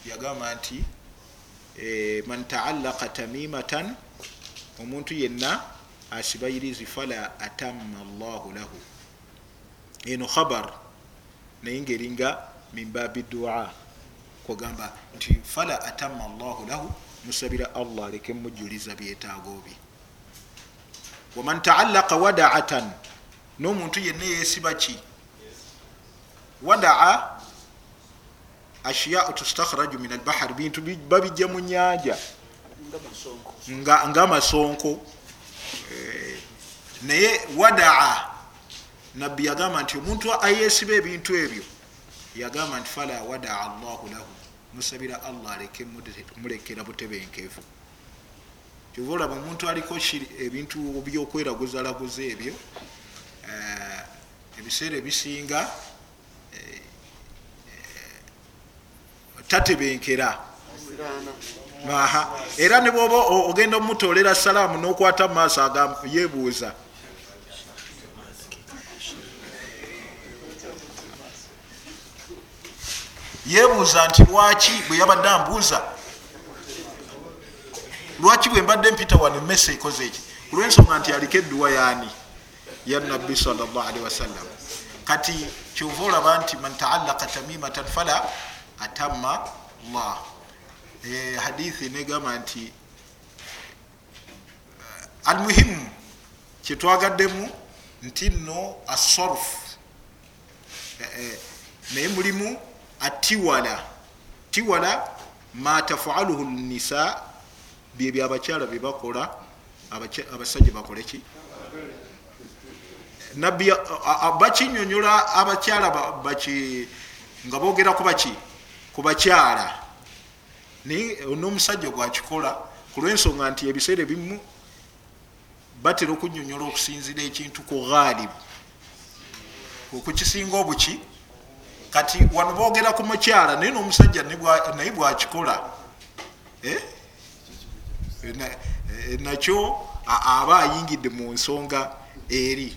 A: yagamba nti man taallaka tamimatan omuntu yenna asibayirizi fala atamma llahu lahu. Eno khabar naye ngaeringa minbabi dua kugamba nti fala atamma llahu lahu musabira allah aleke mujuliza byetaago bye. Waman taallaka wadaatan n'omuntu yenna yesiba ki? Wadaa ashiyau tustakhraju min albahari bintu babijja mu nyanja nga amasonko. Naye wadaa nabbi yagamba nti omuntu ayesiba ebintu ebyo yagamba nti fala wadaa allahu lahu musabira allah aleke mulekera butebenkevu. Kyova olaba omuntu aliko ebintu byokweraguzalaguza ebyo ebiseera ebisinga tatebenkera. Aha. Era ne bwoba ogenda omutolera salaamu nokwata mumaaso yebuuza yebuuza nti lwaki bwe yabadde ambuuza? Lwaki bwe mbadde mpita wano mesa ekoze eki kulwensonga nti aliko edduwa yaani? Ya nabbi salllahalihi wasallam kati kyova olaba nti man taallaka tamimatan fala atamma llah hadithi negamba nti almuhimu kyetwagaddemu nti nno assorf naye mulimu atiwala tiwala ma tafaluhu nisa byebyo abakyala byebakola abasajja bakoleki nabbi bakinyonyola abakyala nga bogera kubaki ku bakyala. Naye n'omusajja gwakikola ku lwensonga nti ebiseera ebimu batera okunyonyola okusinzira ekintu ku ghalibu okukisinga obuki kati wano bogera ku mukyala naye n'omusajja naye bwakikola. Eh? nakyo aba ayingidde mu nsonga eri.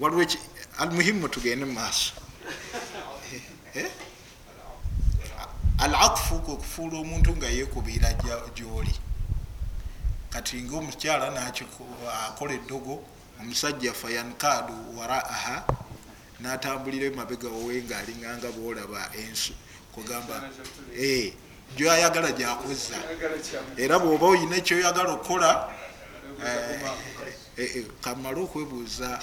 A: Waliwo almuhimu tugende mumaaso eh? al atfu kwekufuula omuntu nga yekubira gyoli. Kati nga omukyala akola eddogo omusajja fayankadu waraaha natambulira emabega wowe nga alinganga bolaba ensu. Kugamba eh, gyayagala gyakozza. Era bwoba oyina ekyoyagala okukola eh, kamale okwebuuza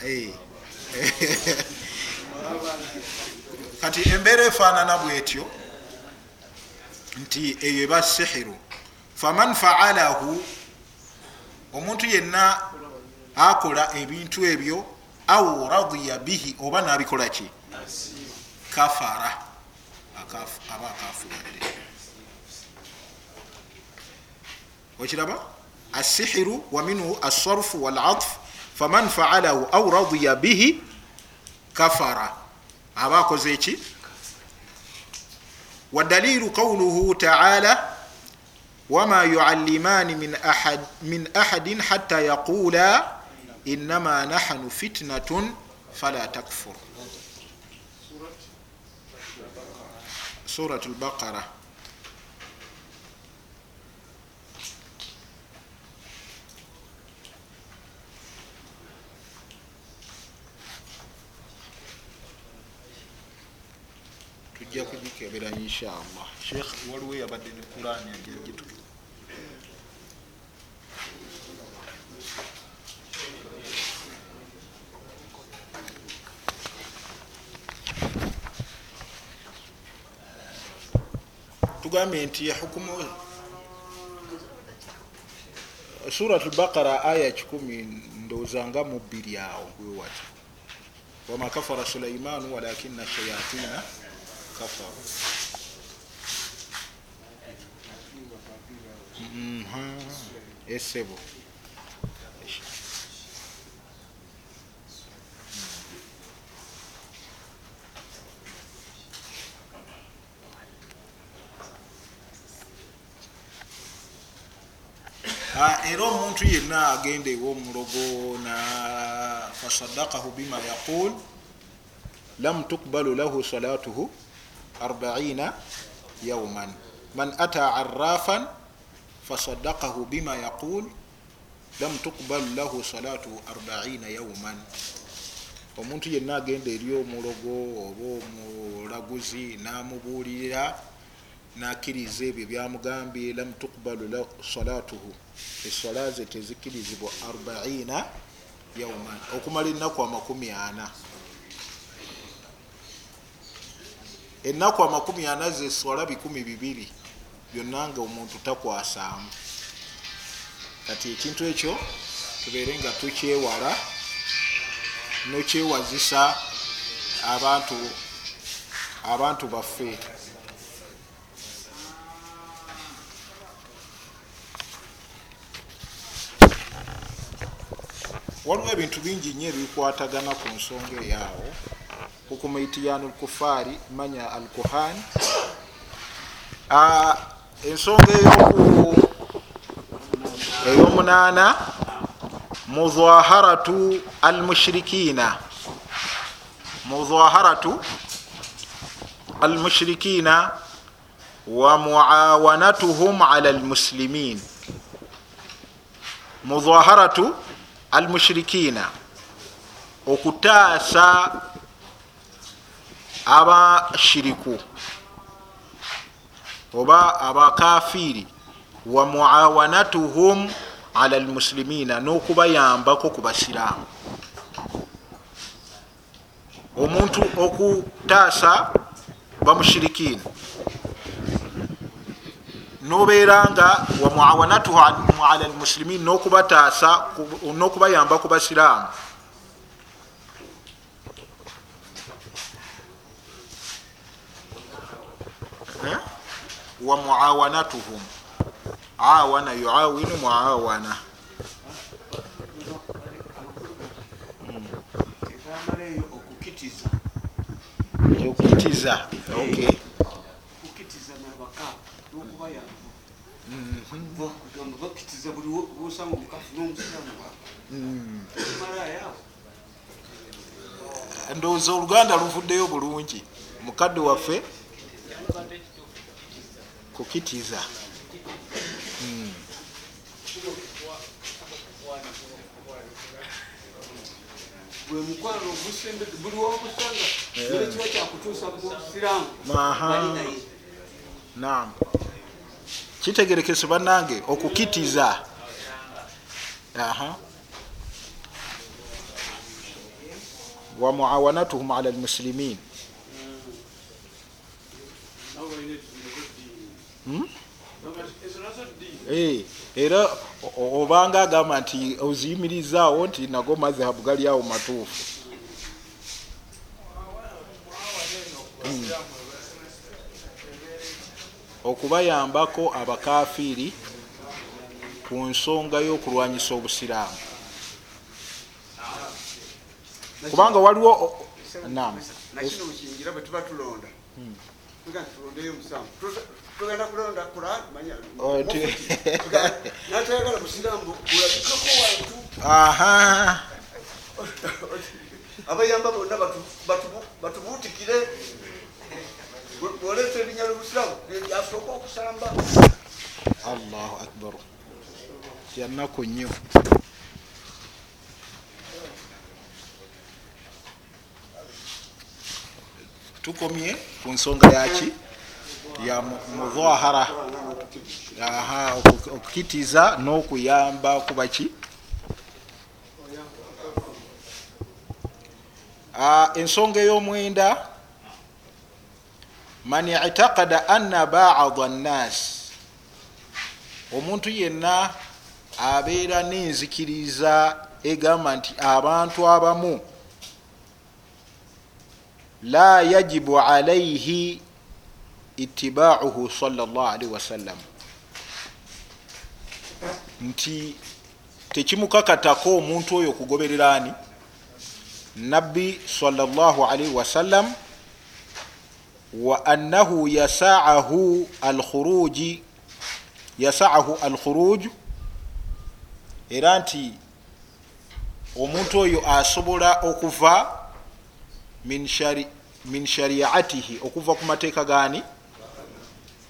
A: kati embeera efaanana bwetyo nti eyo eba sihiru. Faman faalahu omuntu yenna akola ebintu ebyo au radiya bihi oba nabikola ki? Kafara aba akafuradde okiraba? Asihiru waminhu asarfu walatf faman faalahu au radiya bihi kafara aba akoze eki wadalilu qawluhu taala wama ahad, min ahadin hatta yaqula inama nahnu fitnatun fala takfur surat lbaqara tujja kugikebera inshallah sheikh waliwo yabadde ne kurani agitu tugambye nti hukumu surat lbaqara aya kikumi ndowozanga mu bbiri awo wewati wama kafara sulaimanu walakina shayatina kafaru. Esebo era omuntu yenna agenda ewomulogo fasadakahu bima yaqul lam tukbalu lahu salatuhu arbaina yauman man ata arafan fasadakahu bima yaqul lam tukbalu lahu salatuhu arbaina yauman omuntu yenna agenda eri omulogo oba omulaguzi namubuulirira nakiriza ebyo byamugambye lam tukbalu salatuhu. Esola ze tezikirizibwa arbaina yauman okumala enaku amakumi ana. Enaku amakumi ana zesola bikumi bibiri byonna nga omuntu takwasaamu kati ekintu ekyo tubeere nga tukyewala nokyewazisa abantu abantu baffe waliwo ebintu bingi nyo ebikwatagana ku nsonga eyaawo. Hukumaitiyanu lkufaari manya al kuhan ensonga eyomunaana muzaharatu almushirikina muzaharatu almushirikina wa muawanatuhum ala lmuslimin muzaharatu almushirikina okutaasa abashiriku oba abakafiri wa muawanatuhum ala almuslimina n'okubayambako ku basiraamu. Omuntu okutaasa bamushirikiina nobeera nga wamuawanatuhu ala almuslimin nokubataasa nokubayamba ku basiraamu. Wamuawanatuhum awana yuawinu muawana. Okukitiza ndowooza oluganda luvuddeyo bulungi mukadde waffe kukitiza
B: bwe mukwano ogusembedde buli womusanga era kiba kyakutuusa musiraamu
A: nam kitegerekese bannange okukitiza. Wa muawanatuhum ala almuslimin. Era obanga agamba nti oziyimirizaawo nti nago mazhabu gali awo matuufu okubayambako abakafiri ku nsonga y'okulwanyisa obusiraamu. Kubanga waliwo
B: nakino mukingira bwe tuba tulonda. Tulondeyo musanvu tugenda kulonda kuran manya natayagala musiramu kulabikako wantu
A: aha.
B: Abayamba bonna batubuutikire oleta erinnya lyobusiramu lyasooka okusamba
A: allahu akbar. Yanaku nnyo tukomye ku nsonga yaki ya mudhahara. Aha okukitiza n'okuyamba kubaki ensonga ey'omwenda man itakada anna bada nnas omuntu yenna abeera n'enzikiriza egamba nti abantu abamu la yajibu alaihi itibauhu salllahalihi wasallam nti tekimukakatako omuntu oyo okugoberera ani? Nabbi salllahalihi wasallam annahu yasaahu alkhuruji yasaahu alkhuruj era nti omuntu oyo asobola okuva min, shari, min shariatihi okuva ku mateeka gani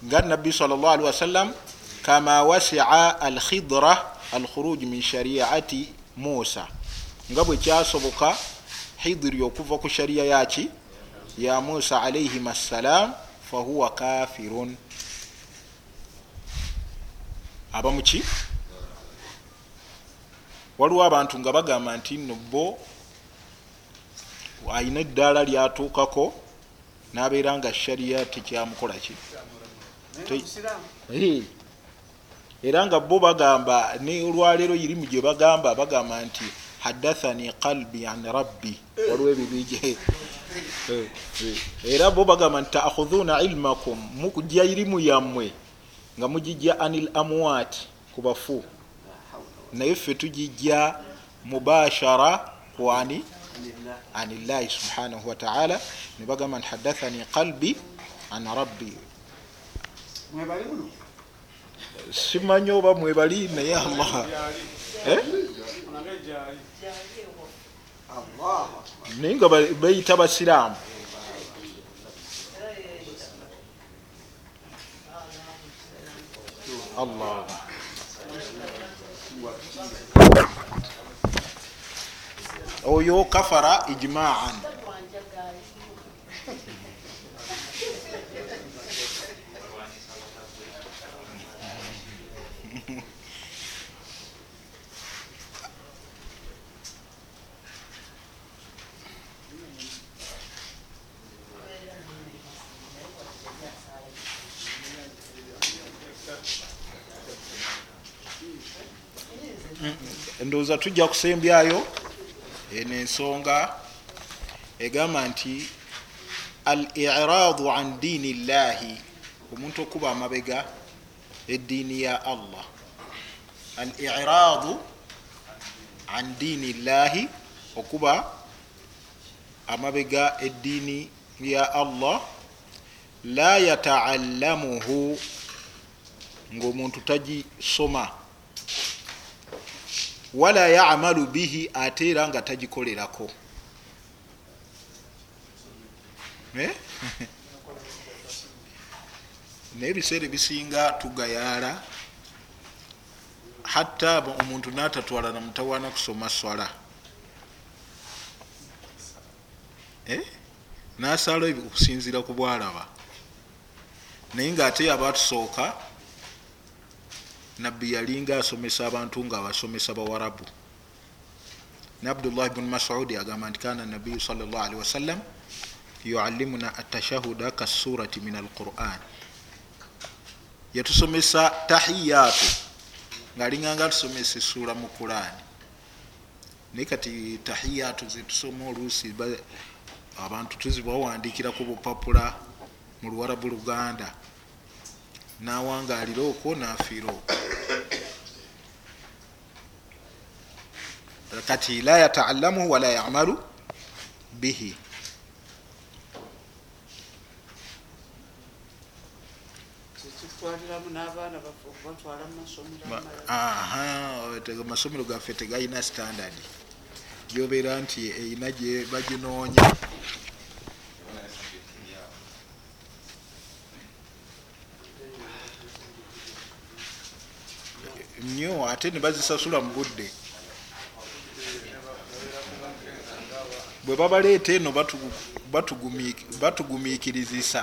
A: nga nabbi salllahalihi wasallam kama wasia alkhidra alkhuruj min shariati musa nga bwe kyasoboka hidiri okuva ku shariya yaki ya musa alaihim assalam fahuwa kafirun. Abamuki? Waliwo abantu nga bagamba nti nno bo ayina eddaala lyatuukako nabeera nga shariya tekyamukolaki era nga bo bagamba ne olwaleero irimu gye bagamba bagamba nti hadathani qalbi an rabbi. Waliwo ebibije era bo bagamba nti taakhudhuna ilmakum mukujja irimu yammwe nga mugijja anil amwat ku bafu. Naye ffe tugijja mubashara kwani anillahi subhanahu wataala nebagamba nti hadathani qalbi an rabbi. Simanyi oba mwebali naye allah naye nga bayita basiraamu. Allah. Oyo kafara ijmaan ndowooza tujja kusembyayo eno ensonga egamba nti al iradu an diini llahi omuntu okuba amabega eddiini ya allah. Al iradu an diini llahi okuba amabega eddiini ya allah. La yataallamuhu ngaomuntu tagisoma wala yamalu bihi ate era nga tagikolerako Eh? naye ebiseera ebisinga tugayaala hatta omuntu natatwala namutawaana kusoma swala Eh? nasala okusinzira ku bwalaba naye ngaate abatusooka nabbi yalinga asomesa abantu nga abasomesa bawarabu ne abdullah bni masudi agamba nti kana nabiyu salllah alihi wasallam yualimuna atashahuda kasurati min alquran. Yatusomesa tahiyatu ngaalinganga tusomesa essuula mu qurani naye kati tahiyatu zetusoma oluusi ba- abantu tuzibawandikira ku bupapula mu luwarabu luganda. Nawangaalira okwo nafiira okwo kati la yataalamuhu wala yamalu bihi amasomero gaffe tegalina standard. Gyobeera nti erina baginoonya nnyo ate ne bazisasula mu budde bwe babaleeta eno batu- batugumi- batugumiikirizisa.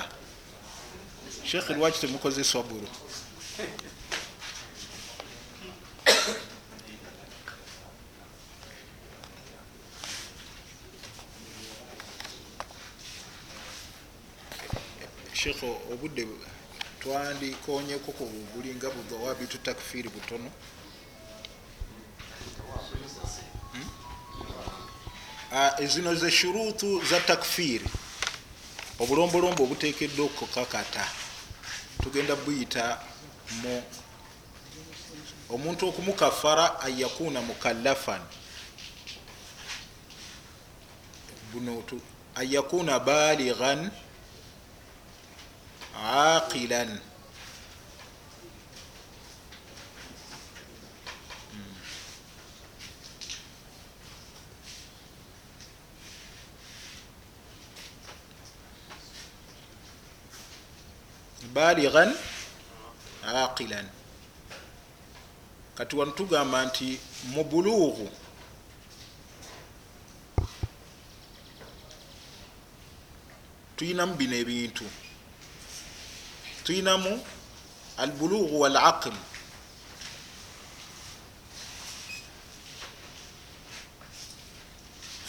A: Sheekh lwaki temukoze swaburu sheekh obudde twandikonyeko ku bulinga bugawabitu takfiri butono zino ze shurutu za takfiri obulombolombo obutekeddwa okukakata. Tugenda buyita mu omuntu okumukafara anyakuna mukallafan. Buno tu- anyakuna balighan aqilan balighan aqilan. Kati wano tugamba nti mu bulughu tuyinamu bino ebintu tuyinamu albulughu walaql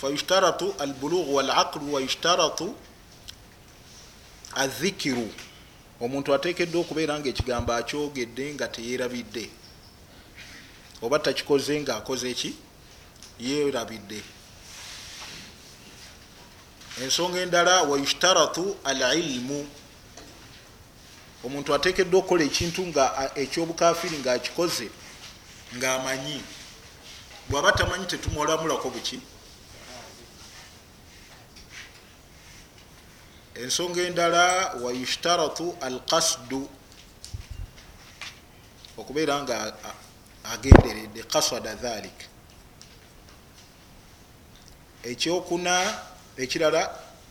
A: fayushtaratu albulughu walaqlu wayushtaratu adhikiru omuntu atekeddwa okubeera nga ekigambo akyogedde nga teyerabidde. Oba takikoze nga akoze eki yerabidde. Ensonga endala wayushtaratu alilmu. Omuntu atekeddwa okukola ekintu nga ekyobukafiri nga akikoze ngaamanyi bwaba tamanyi tetumulamulako buki ensonga endala wayushtaratu alqasdu okubeera nga agenderedde kasada dhalik ekyokuna ekirala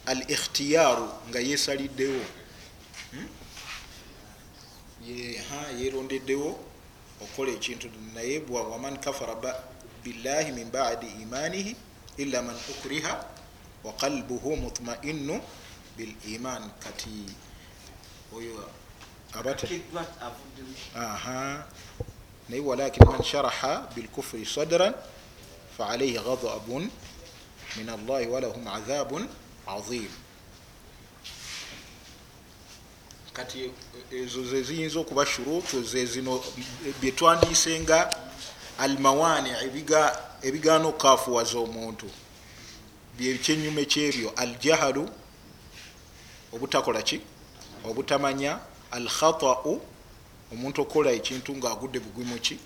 A: al ikhtiyaru nga yesaliddewo Hmm? Yerondeddewo okukola ekintu naye bwa waman kafara billahi min badi imanihi illa man ukriha wa qalbuhu mutmainu bil iman kati oyo aha. Naye walakin man sharaha bilkufri sadran faalaihi ghadabun min allahi walahum adhabun azim. Kati ezo zeziyinza okuba shurutu zezino byetwandiise nga almawani ebiga- ebigaana okukafuwaza omuntu byekyenyume kyebyo aljahalu obutakola ki? Obutamanya alkhatau omuntu okukola ekintu ngaagudde bugwimu ki?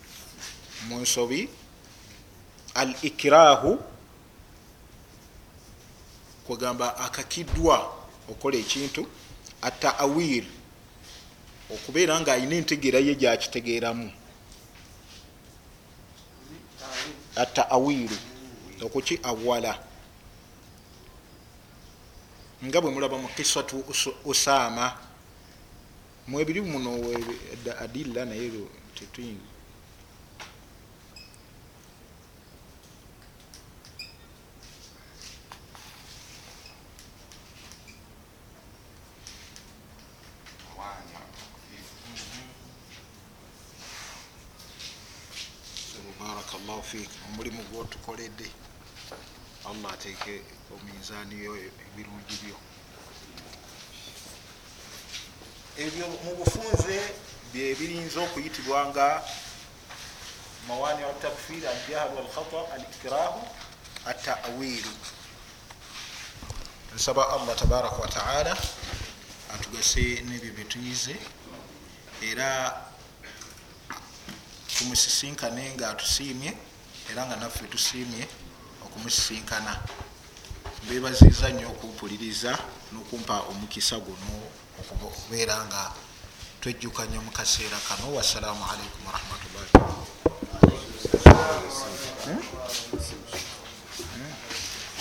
A: Mu nsobi. Al ikirahu kwegamba akakiddwa okukola ekintu. Ataawir okubeera nga alina entegeera ye gyakitegeeramu. Ataawiru okuki? Awala nga bwe mulaba mu kisatu usaama mwebiri muno adilla naye tetuyinza barakallahu fik omulimu gwotukoledde allah ateeke ominzaniyo ebirungi byo. Ebyo mu bufunze byebirinza okuyitibwa nga mawani atakfir aljahalu alkhata alikirahu atawiru nsaba allah tabaraka wataala atugase nebyo byetuyize era tumusisinkane nga atusiimye era nga naffe tusiimye okumusisinkana mbebaziza nnyo okumpuliriza n'okumpa omukisa guno okubeera nga twejjukanya mu kaseera kano. Wassalamu alaikum warahmatullahi